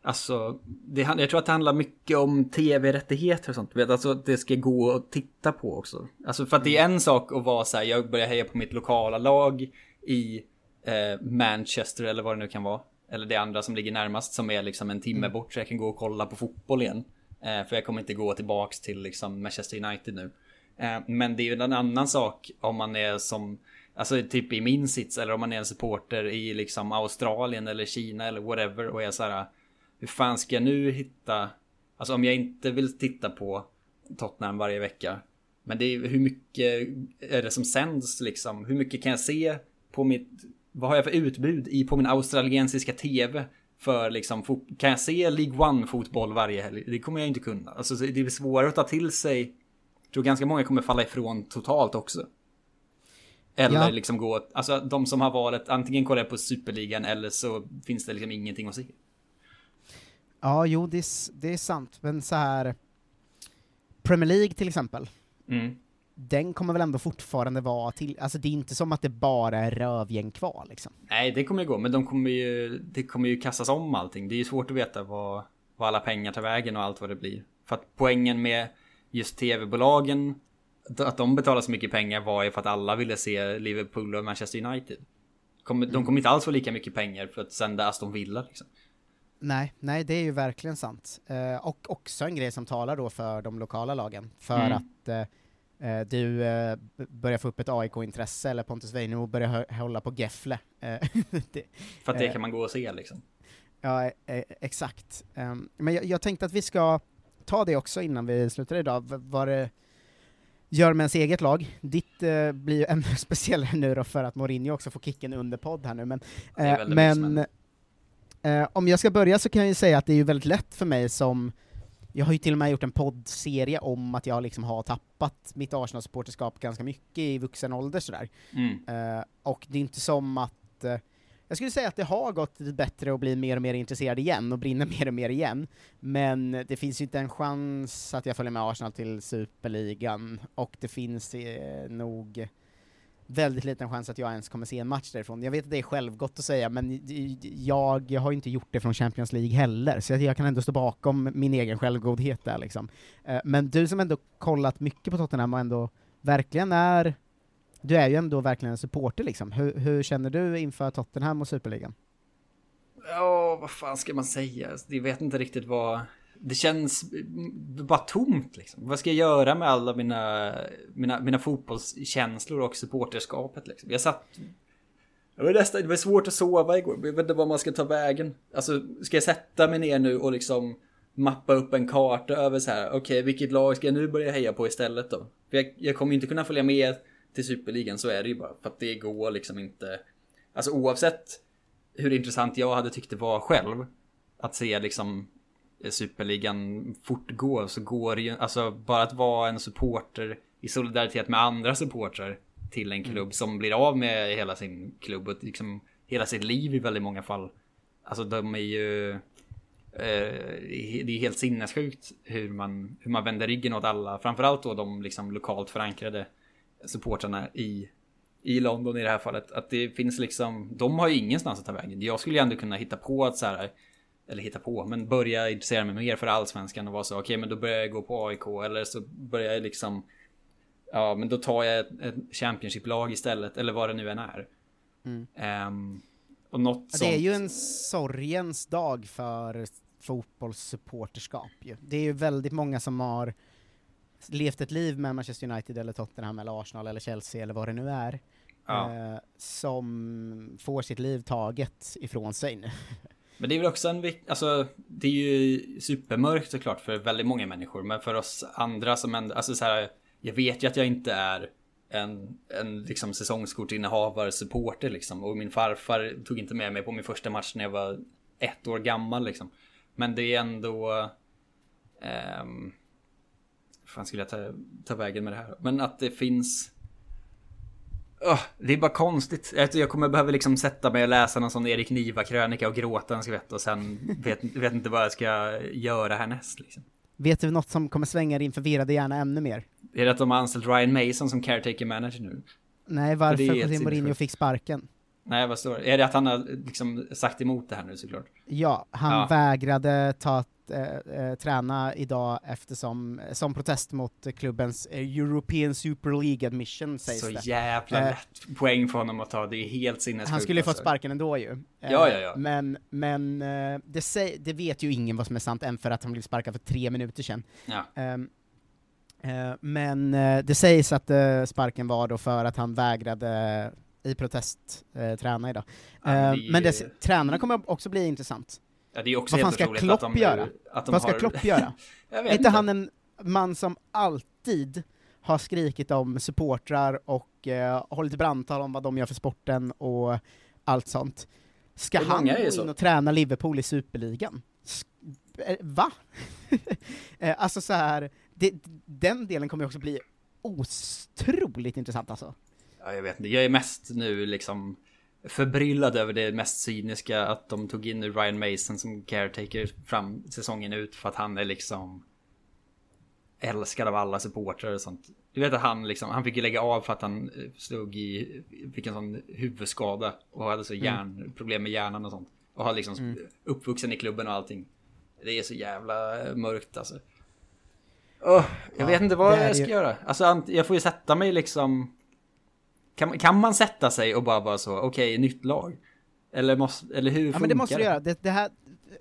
Alltså, det, jag tror att det handlar mycket om tv-rättigheter och sånt. Vet, alltså att det ska gå att titta på också. Alltså för att det är en sak att vara så här, jag börjar heja på mitt lokala lag i eh, Manchester eller vad det nu kan vara eller det andra som ligger närmast som är liksom en timme bort så jag kan gå och kolla på fotboll igen. Eh, för jag kommer inte gå tillbaks till liksom Manchester United nu. Eh, men det är ju en annan sak om man är som Alltså typ i min sits eller om man är en supporter i liksom Australien eller Kina eller whatever och är så här Hur fan ska jag nu hitta Alltså om jag inte vill titta på Tottenham varje vecka Men det är hur mycket är det som sänds liksom Hur mycket kan jag se på mitt Vad har jag för utbud i på min australiensiska TV för liksom, kan jag se League One fotboll varje helg? Det kommer jag inte kunna. Alltså det är svårare att ta till sig. Jag tror ganska många kommer falla ifrån totalt också. Eller Ja. liksom gå, alltså de som har valet, antingen kolla på Superligan eller så finns det liksom ingenting att se. Ja, jo, det är, det är sant, men så här Premier League till exempel, Mm. Den kommer väl ändå fortfarande vara till, alltså det är inte som att det bara är rövgäng kvar liksom. Nej, det kommer ju gå, men de kommer ju, det kommer ju kastas om allting. Det är ju svårt att veta vad, vad alla pengar tar vägen och allt vad det blir. För att poängen med just tv-bolagen, att de betalar så mycket pengar var ju för att alla ville se Liverpool och Manchester United. De kommer inte alls få lika mycket pengar för att sända Aston Villa liksom. Nej, nej, det är ju verkligen sant. Eh, och också en grej som talar då för de lokala lagen, för Mm. att eh, du eh, börjar få upp ett AIK-intresse, eller Pontus Weinemo börjar hålla på Gefle. Eh, *laughs* För att det eh, kan man gå och se liksom. Ja, eh, eh, exakt. Ehm, men jag, jag tänkte att vi ska ta det också innan vi slutar idag, vad det gör med ens eget lag. Ditt eh, blir ju ännu *laughs* speciellare nu då för att Mourinho också får kicken under podd här nu, men, eh, men eh, om jag ska börja så kan jag ju säga att det är ju väldigt lätt för mig som jag har ju till och med gjort en poddserie om att jag liksom har tappat mitt Arsenal-supporterskap ganska mycket i vuxen ålder sådär. Mm. Eh, och det är inte som att eh, jag skulle säga att det har gått lite bättre att bli mer och mer intresserad igen och brinna *laughs* mer och mer igen, men det finns ju inte en chans att jag följer med Arsenal till Superligan, och det finns eh, nog väldigt liten chans att jag ens kommer se en match därifrån. Jag vet att det är självgott att säga, men jag, jag har ju inte gjort det från Champions League heller, så jag kan ändå stå bakom min egen självgodhet där liksom. Eh, men du som ändå kollat mycket på Tottenham och ändå verkligen är du är ju ändå verkligen en supporter liksom. Hur, hur känner du inför Tottenham och Superligan? Ja, vad fan ska man säga? Alltså, jag vet inte riktigt vad... Det känns bara tomt liksom. Vad ska jag göra med alla mina, mina, mina fotbollskänslor och supporterskapet liksom? Jag satt... Det var, nästan, det var svårt att sova igår. Jag vet inte var man ska ta vägen. Alltså, ska jag sätta mig ner nu och liksom mappa upp en karta över så här. Okej, vilket lag ska jag nu börja heja på istället då? För jag, jag kommer inte kunna följa med till Superligan, så är det ju bara. För att det går liksom inte... Alltså oavsett hur intressant jag hade tyckt det var själv att se liksom Superligan fortgå så går det ju, alltså bara att vara en supporter i solidaritet med andra supportrar till en klubb som blir av med hela sin klubb och liksom hela sitt liv i väldigt många fall. Alltså de är ju eh, det är helt sinnessjukt hur man, hur man vänder ryggen åt alla, framförallt då de liksom lokalt förankrade supportrarna i i London i det här fallet. Att det finns liksom, de har ju ingenstans att ta vägen. Jag skulle ju ändå kunna hitta på att så här, eller hitta på, men börja intressera mig mer för allsvenskan och vara så, okej men då börjar jag gå på AIK eller så börjar jag liksom, ja men då tar jag ett, ett Championship-lag istället, eller vad det nu än är. Mm. Ehm, och något Ja, sånt. Det är ju en sorgens dag för fotbollssupporterskap ju. Det är ju väldigt många som har levt ett liv med Manchester United eller Tottenham eller Arsenal eller Chelsea eller vad det nu är, Ja. eh, som får sitt liv taget ifrån sig nu. Men det är väl också en alltså det är ju supermörkt såklart för väldigt många människor, men för oss andra som ändå, alltså så här, jag vet ju att jag inte är en, en liksom säsongskortinnehavare, supporter liksom, och min farfar tog inte med mig på min första match när jag var ett år gammal liksom. Men det är ändå, Um, fan skulle jag ta, ta vägen med det här? Men att det finns det är bara konstigt. Jag, jag kommer behöva liksom sätta mig och läsa någon sån Erik Niva-krönika och gråta en skvätt och sen *laughs* vet, vet inte vad jag ska göra härnäst. Liksom. Vet du något som kommer svänga din förvirrade hjärna ännu mer? Är det att de har anställt Ryan Mason som caretaker manager nu? Nej, varför José Mourinho fick sparken? Nej, vad står det? Är det att han har liksom sagt emot det här nu såklart? Ja, han Ja. vägrade ta, eh, eh, träna idag eftersom, som protest mot klubbens eh, European Super League admission sägs Så det. jävla Eh, lätt poäng för honom att ta, det är helt sinnessjukt. Han skulle ju fått alltså. sparken ändå ju. Eh, Ja, ja, ja. Men, men eh, det, säg, det vet ju ingen vad som är sant än för att han blev sparkad för tre minuter sedan. Ja. Ehm, eh, men eh, det sägs att eh, sparken var då för att han vägrade i protest eh, träna idag. Ja, men Eh, är men det, tränarna kommer också bli intressant. Ja, det är också vad fan ska Klopp att de, göra? att de vad ska har- Klopp göra? *laughs* Är inte han en man som alltid har skrikit om supportrar och eh, hållit brandtal om vad de gör för sporten och allt sånt. Ska han gå in och träna Liverpool i superligan? Sk- eh, Va? *laughs* Eh, alltså så här, det, den delen kommer också bli otroligt intressant alltså. Ja, jag vet inte. Jag är mest nu liksom förbryllad över det mest cyniska att de tog in Ryan Mason som caretaker fram säsongen ut för att han är liksom älskad av alla supportrar och sånt. Du vet att han liksom, han fick ju lägga av för att han eh, slog i, fick en sån huvudskada och hade så Mm. hjärn, problem med hjärnan och sånt. Och har liksom Mm. uppvuxen i klubben och allting. Det är så jävla mörkt alltså. Åh, jag Ja, vet inte vad jag ska ju- göra. Alltså jag får ju sätta mig liksom kan, kan man sätta sig och bara vara så, okej, nytt lag? Eller, måste, eller hur Ja funkar men det måste du göra, det, det här,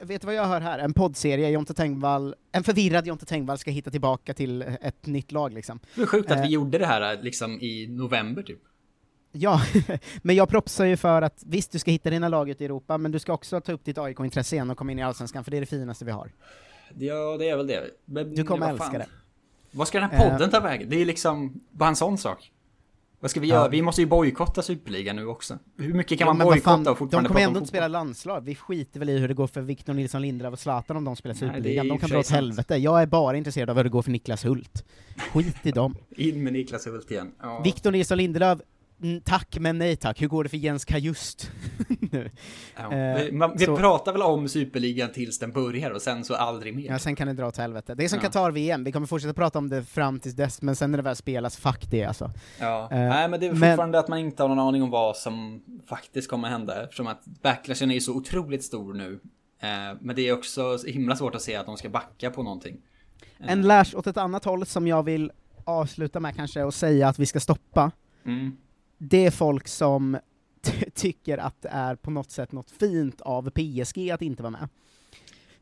vet du vad jag hör här? En poddserie, Jonte Tengvall, en förvirrad Jonte Tengvall ska hitta tillbaka till ett nytt lag liksom. Det är sjukt att Eh, vi gjorde det här liksom i november typ. Ja, *laughs* men jag propsar ju för att visst, du ska hitta dina lag ute i Europa, men du ska också ta upp ditt AIK-intresse igen och komma in i Allsvenskan, för det är det finaste vi har. Ja, det är väl det. Men, Du kommer älska det. Vad ska den här podden Eh. ta vägen? Det är liksom bara en sån sak. Vad ska vi Ja. göra? Vi måste ju bojkotta Superligan nu också. Hur mycket kan Ja, man bojkotta och De fortfarande kommer prata ändå inte spela landslag, vi skiter väl i hur det går för Victor Nilsson Lindelöf och Zlatan om de spelar Superligan, de kan dra åt helvete. Jag är bara intresserad av hur det går för Niklas Hult. Skit i dem. *laughs* In med Niklas Hult igen. Ja. Victor Nilsson Lindelöf, tack men nej tack. Hur går det för Jens Kajust? *laughs* nu? Ja. Eh, vi, man, vi så- pratar väl om Superligan tills den börjar och sen så aldrig mer. Ja, sen kan det dra åt helvete. Det är som Ja. Qatar-VM, vi kommer fortsätta prata om det fram tills dess, men sen när det väl spelas, fuck det alltså. Ja, Eh, nej men det är men- fortfarande att man inte har någon aning om vad som faktiskt kommer hända eftersom att backlashen är så otroligt stor nu. Eh, men det är också så himla svårt att se att de ska backa på någonting. En lash åt ett annat håll som jag vill avsluta med kanske och säga att vi ska stoppa, Mm. Det är folk som *laughs* ty- tycker att det är på något sätt något fint av PSG att inte vara med.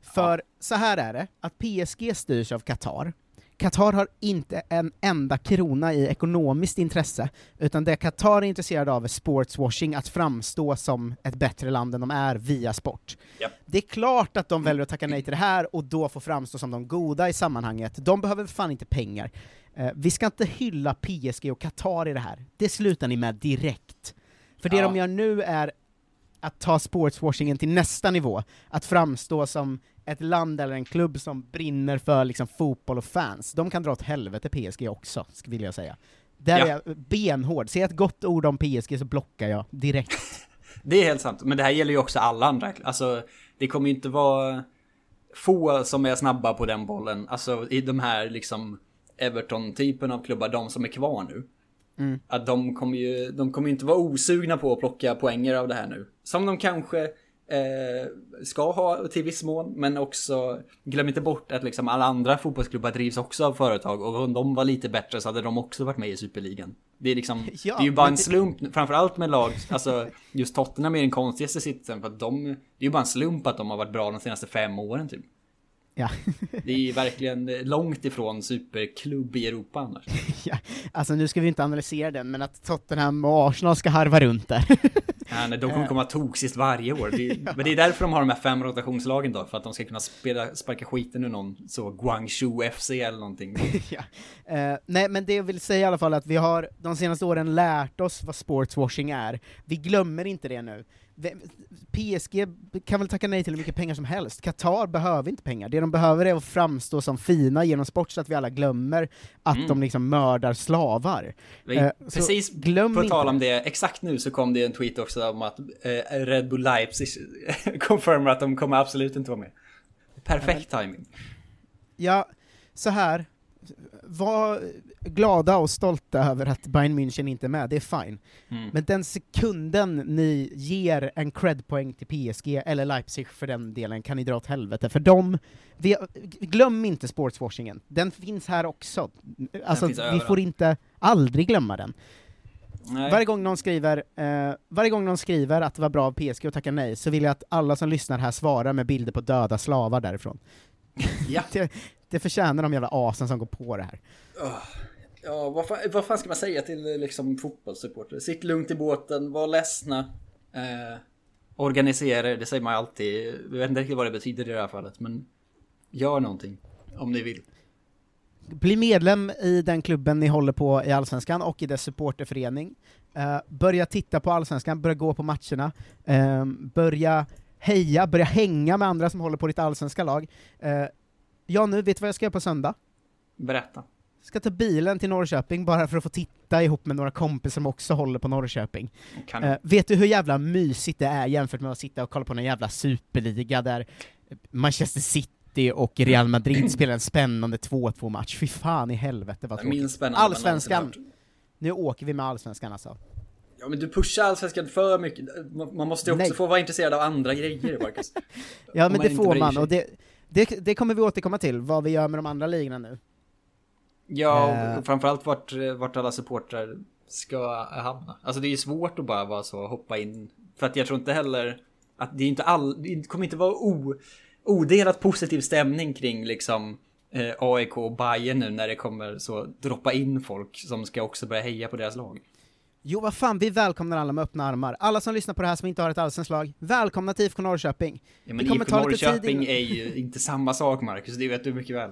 För så här är det, att PSG styrs av Qatar. Qatar har inte en enda krona i ekonomiskt intresse, utan det Qatar är intresserade av är sportswashing, att framstå som ett bättre land än de är via sport. Japp. Det är klart att de väljer att tacka nej till det här och då får framstå som de goda i sammanhanget. De behöver fan inte pengar. Eh, vi ska inte hylla PSG och Qatar i det här. Det slutar ni med direkt. För det Ja. de gör nu är att ta sportswashingen till nästa nivå, att framstå som ett land eller en klubb som brinner för liksom fotboll och fans. De kan dra åt helvete PSG också, vill jag säga. Där Ja. är jag benhård. Säg ett gott ord om PSG så blockar jag direkt. *laughs* Det är helt sant, men det här gäller ju också alla andra. Alltså, det kommer ju inte vara få som är snabba på den bollen. Alltså i de här liksom Everton-typen av klubbar, de som är kvar nu. Mm. Att de kommer ju, de kommer inte vara osugna på att plocka poänger av det här nu. Som de kanske eh, ska ha till viss mån, men också glöm inte bort att liksom alla andra fotbollsklubbar drivs också av företag och om de var lite bättre så hade de också varit med i superligan. Det är liksom, *laughs* Ja, det är ju bara en det- slump, framförallt med lag, alltså just Tottenham är den konstigaste sitsen för att de, det är ju bara en slump att de har varit bra de senaste fem åren typ. Ja. *laughs* Det är ju verkligen långt ifrån superklubb i Europa annars. *laughs* ja. Alltså nu ska vi inte analysera den, men att Tottenham och Arsenal ska harva runt där. *laughs* Ja, nej, de kommer komma toksist varje år. Det är, Men det är därför de har de här fem rotationslagen då, för att de ska kunna spela, sparka skiten ur någon så Guangzhou FC eller någonting. ja. Eh, nej, men det jag vill säga i alla fall att vi har de senaste åren lärt oss vad sportswashing är. Vi glömmer inte det nu. PSG kan väl tacka nej till hur mycket pengar som helst. Qatar behöver inte pengar. Det de behöver är att framstå som fina genom sport så att vi alla glömmer att Mm. de liksom mördar slavar. Eh, Precis glöm på tal om det, exakt nu så kom det en tweet också om att eh, Red Bull Leipzig *laughs* confirmar att de kommer absolut inte vara med. Perfekt timing. Ja, så här. Var glada och stolta över att Bayern München inte är med, det är fine. Mm. Men den sekunden ni ger en cred-poäng till PSG, eller Leipzig för den delen, kan ni dra åt helvete. För de, vi, glöm inte sportswashingen, den finns här också. Alltså, vi överallt. får inte aldrig glömma den. Nej. Varje gång, någon skriver, eh, varje gång någon skriver att det var bra av PSG och tackar nej, så vill jag att alla som lyssnar här svarar med bilder på döda slavar därifrån. Ja. *laughs* det, det förtjänar de jävla asen som går på det här. Ja, vad fan, vad fan ska man säga till eh, liksom fotbollssupportrar? Sitt lugnt i båten, var ledsna. Eh, organisera er, det säger man ju alltid. Jag vet inte riktigt vad det betyder i det här fallet, men gör någonting. Om ni vill. Bli medlem i den klubben ni håller på i Allsvenskan och i dess supporterförening. Eh, börja titta på Allsvenskan, börja gå på matcherna, eh, börja heja, börja hänga med andra som håller på ditt allsvenska lag. Eh, ja, nu, vet du vad jag ska göra på söndag? Berätta. Ska ta bilen till Norrköping bara för att få titta ihop med några kompisar som också håller på Norrköping. Eh, vet du hur jävla mysigt det är jämfört med att sitta och kolla på någon jävla superliga där Manchester City och Real Madrid *clears throat* spelar en spännande 2-2 match? Fy fan i helvete vad tråkigt. Allsvenskan! Nu åker vi med Allsvenskan alltså. Ja men du pushar allsvenskan för mycket. Man måste ju också Nej. få vara intresserad av andra grejer Marcus. *laughs* Ja men det får man, och det, det, det kommer vi återkomma till, vad vi gör med de andra ligorna nu. Ja, Eh. och framförallt vart, vart alla supportrar ska hamna. Alltså det är svårt att bara vara så, hoppa in. För att jag tror inte heller att det är inte all, det kommer inte vara o, odelat positiv stämning kring liksom eh, AIK och Bayern nu när det kommer så droppa in folk som ska också börja heja på deras lag. Jo, vad fan, vi välkomnar alla med öppna armar. Alla som lyssnar på det här som inte har ett allsvenskt lag, välkomna till IFK Norrköping. Ja, men IFK Norrköping är ju inte samma sak Marcus, det vet du mycket väl.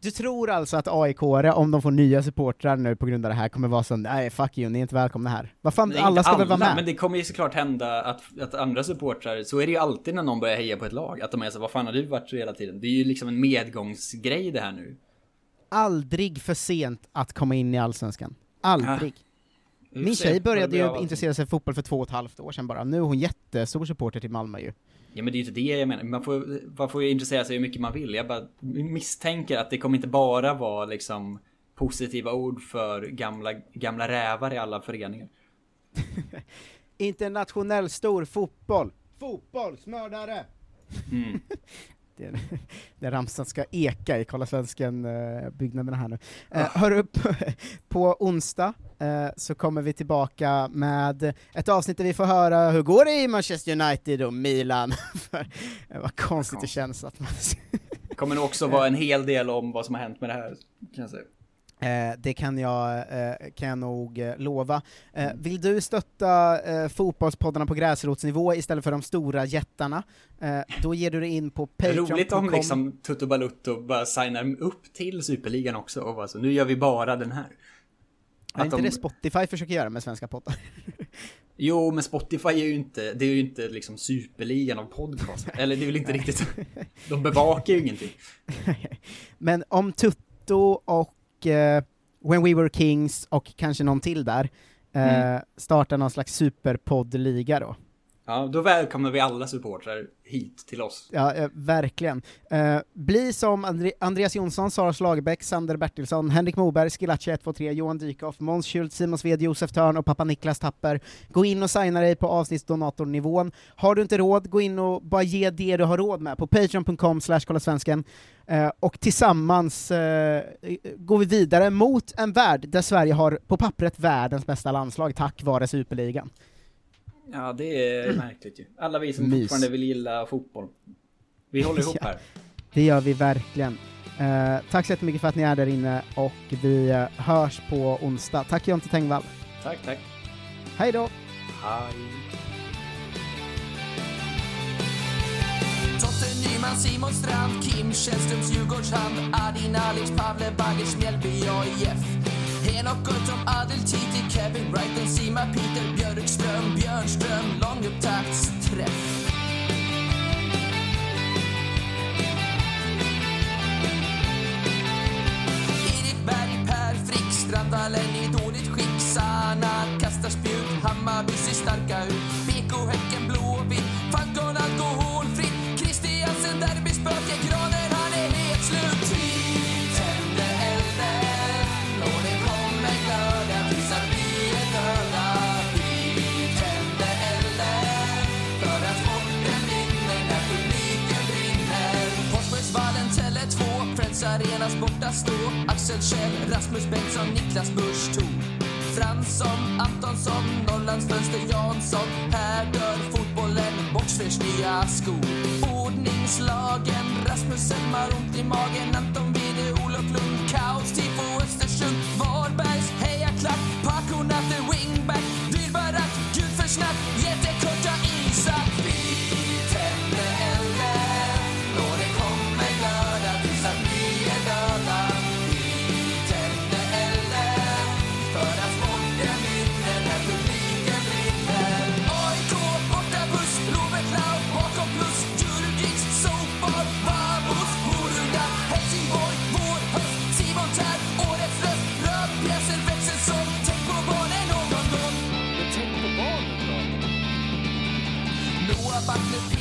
Du tror alltså att aik om de får nya supportrar nu på grund av det här, kommer vara så nej fuck you, ni är inte välkomna här. Vad fan, alla ska väl vara med? Men det kommer ju såklart hända att, att andra supportrar, så är det ju alltid när någon börjar heja på ett lag, att de är så vad fan har du varit hela tiden? Det är ju liksom en medgångsgrej det här nu. Aldrig för sent att komma in i Allsvenskan. Aldrig. Min tjej började ju intressera sig för fotboll för två och ett halvt år sedan bara, nu är hon jättestor supporter till Malmö ju. Ja men det är ju inte det jag menar, man får, man får ju intressera sig hur mycket man vill. Jag bara misstänker att det kommer inte bara vara liksom positiva ord för gamla, gamla rävar i alla föreningar. *laughs* Internationell stor fotboll. Fotbollsmördare! Mm. *laughs* Det, det ramsan ska eka i Kolla Svensken-byggnaderna här nu. Eh, hör upp, *laughs* på onsdag eh, så kommer vi tillbaka med ett avsnitt där vi får höra hur går det i Manchester United och Milan. *laughs* För, eh, vad konstigt det känns att man... Det kommer nog också vara en hel del om vad som har hänt med det här, kan jag säga. Eh, det kan jag, eh, kan jag nog eh, lova. Eh, vill du stötta eh, fotbollspoddarna på gräsrotsnivå istället för de stora jättarna, eh, då ger du dig in på patreon.com. Roligt om liksom Tutto Balutto bara signar upp till Superligan också och bara så, nu gör vi bara den här. Är inte de- det Spotify försöker göra med svenska poddar? *laughs* Jo, men Spotify är ju inte, det är ju inte liksom superligan av podcast. Eller det är väl inte riktigt, de bevakar ju ingenting. *laughs* Men om Tutto och eh, When We Were Kings och kanske någon till där eh, Mm. startar någon slags superpoddliga då. Ja, då välkomnar vi alla supportrar hit till oss. Ja, eh, verkligen. Eh, bli som Andri Andreas Jonsson, Sara Slagerbäck, Sander Bertilsson, Henrik Moberg, Skilacci 123, Johan Dykhoff, Måns Schultz, Simon Sved, Josef Törn och pappa Niklas Tapper. Gå in och signa dig på avsnittsdonatornivån. Har du inte råd, gå in och bara ge det du har råd med på patreon.com slash kolla svensken. Eh, och tillsammans eh, går vi vidare mot en värld där Sverige har på pappret världens bästa landslag tack vare superligan. Ja, det är märkligt ju. Alla vi som Mys. fortfarande vill gilla fotboll. Vi håller ihop *laughs* Ja. här. Det gör vi verkligen. Eh, tack så jättemycket för att ni är där inne och vi eh, hörs på onsdag. Tack Jonte Tengvall. Tack, tack. Hej då! Hej. Nyman, Simon Strand, Kim Källströms Djurgårdshand, Adin Alic, Pavle Bagers, Mjällby AIF. Henok som Adel Titi, Kevin Brighton, Sima Peter Björkström, Björnström, långupptaktsträff. Erik Berg, Per Frick, Strandvallen i dåligt skick. Sanna kastar spjut, Hammarby ser starka ut. Stå Axel Kjell, Rasmus Bengtsson, Niklas Busch Thor Fransson, Antonsson, Norrlands Fönster Jansson. Här dör fotbollen, Boxfers nya skor. Ordningslagen, Rasmus Elmar, ont i magen. Anton Wide, Olof Lund, Kaos, Tifo, Östersund. Varbergs hejaklack, Paco Natte, wingback. Dyrbarack, gud för snack,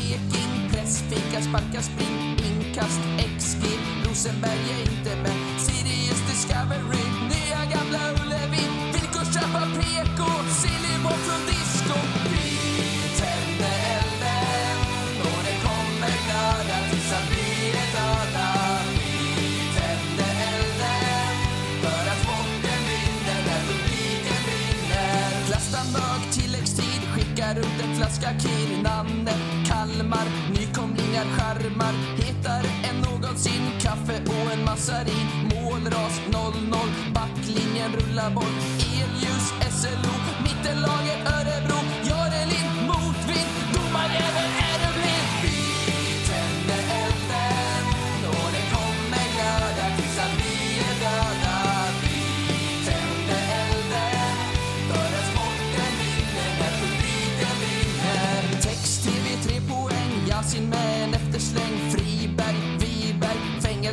Peking, pressfika, sparka, spring, inkast, XG, Rosenberg är inte med, Sirius Discovery, nya gamla Ullevi, villkorstrappa, PK, silly bort från nykomlingar, charmar, hetare än någonsin, kaffe och en massarin, målras 0-0, backlinjen rullar boll, elljus, SLO, mittenlaget Örebro,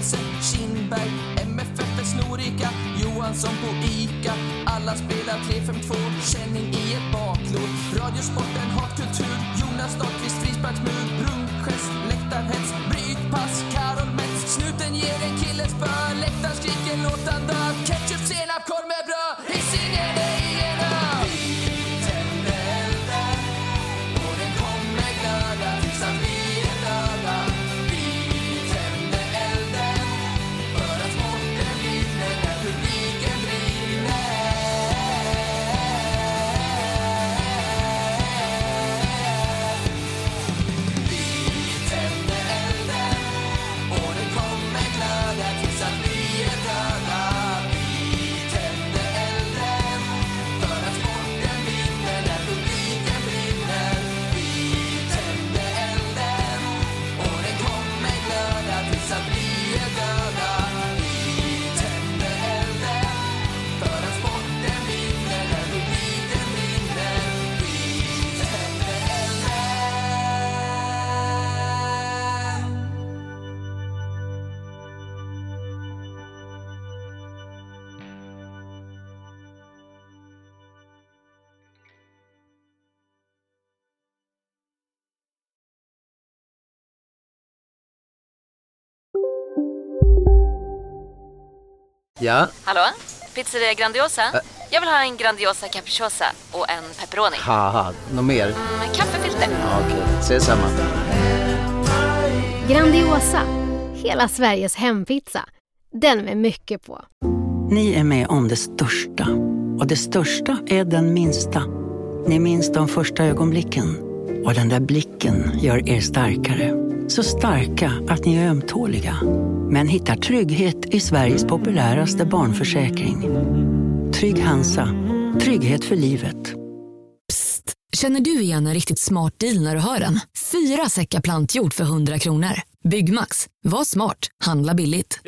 fängelse, Kindberg, MFF är snorika, Johansson på ICA. Alla spelar 3-5-2, känning i ett baklåd. Radiosporten, hatkultur, Jonas Dahlqvist, frisparksmur, rundgest, läktarhets, brytpass, Karol Metz. Snuten ger en kille spö, läktaren skriker låt han dö. Ketchup, senap, korv med Ja, Hallå? Pizzeria Grandiosa? Jag vill ha en Grandiosa capriciosa och en pepperoni. haha, något mer? Med kaffefilter. Ja, Okej, ses samma. Grandiosa, hela Sveriges hempizza. Den med mycket på. Ni är med om det största. Och det största är den minsta. Ni minns de första ögonblicken. Och den där blicken gör er starkare. Så starka att ni är ömtåliga. Men hittar trygghet i Sveriges populäraste barnförsäkring. Trygg Hansa. Trygghet för livet. Psst! Känner du igen en riktigt smart deal när du hör den? Fyra säckar plantjord för 100 kronor. Byggmax. Var smart. Handla billigt.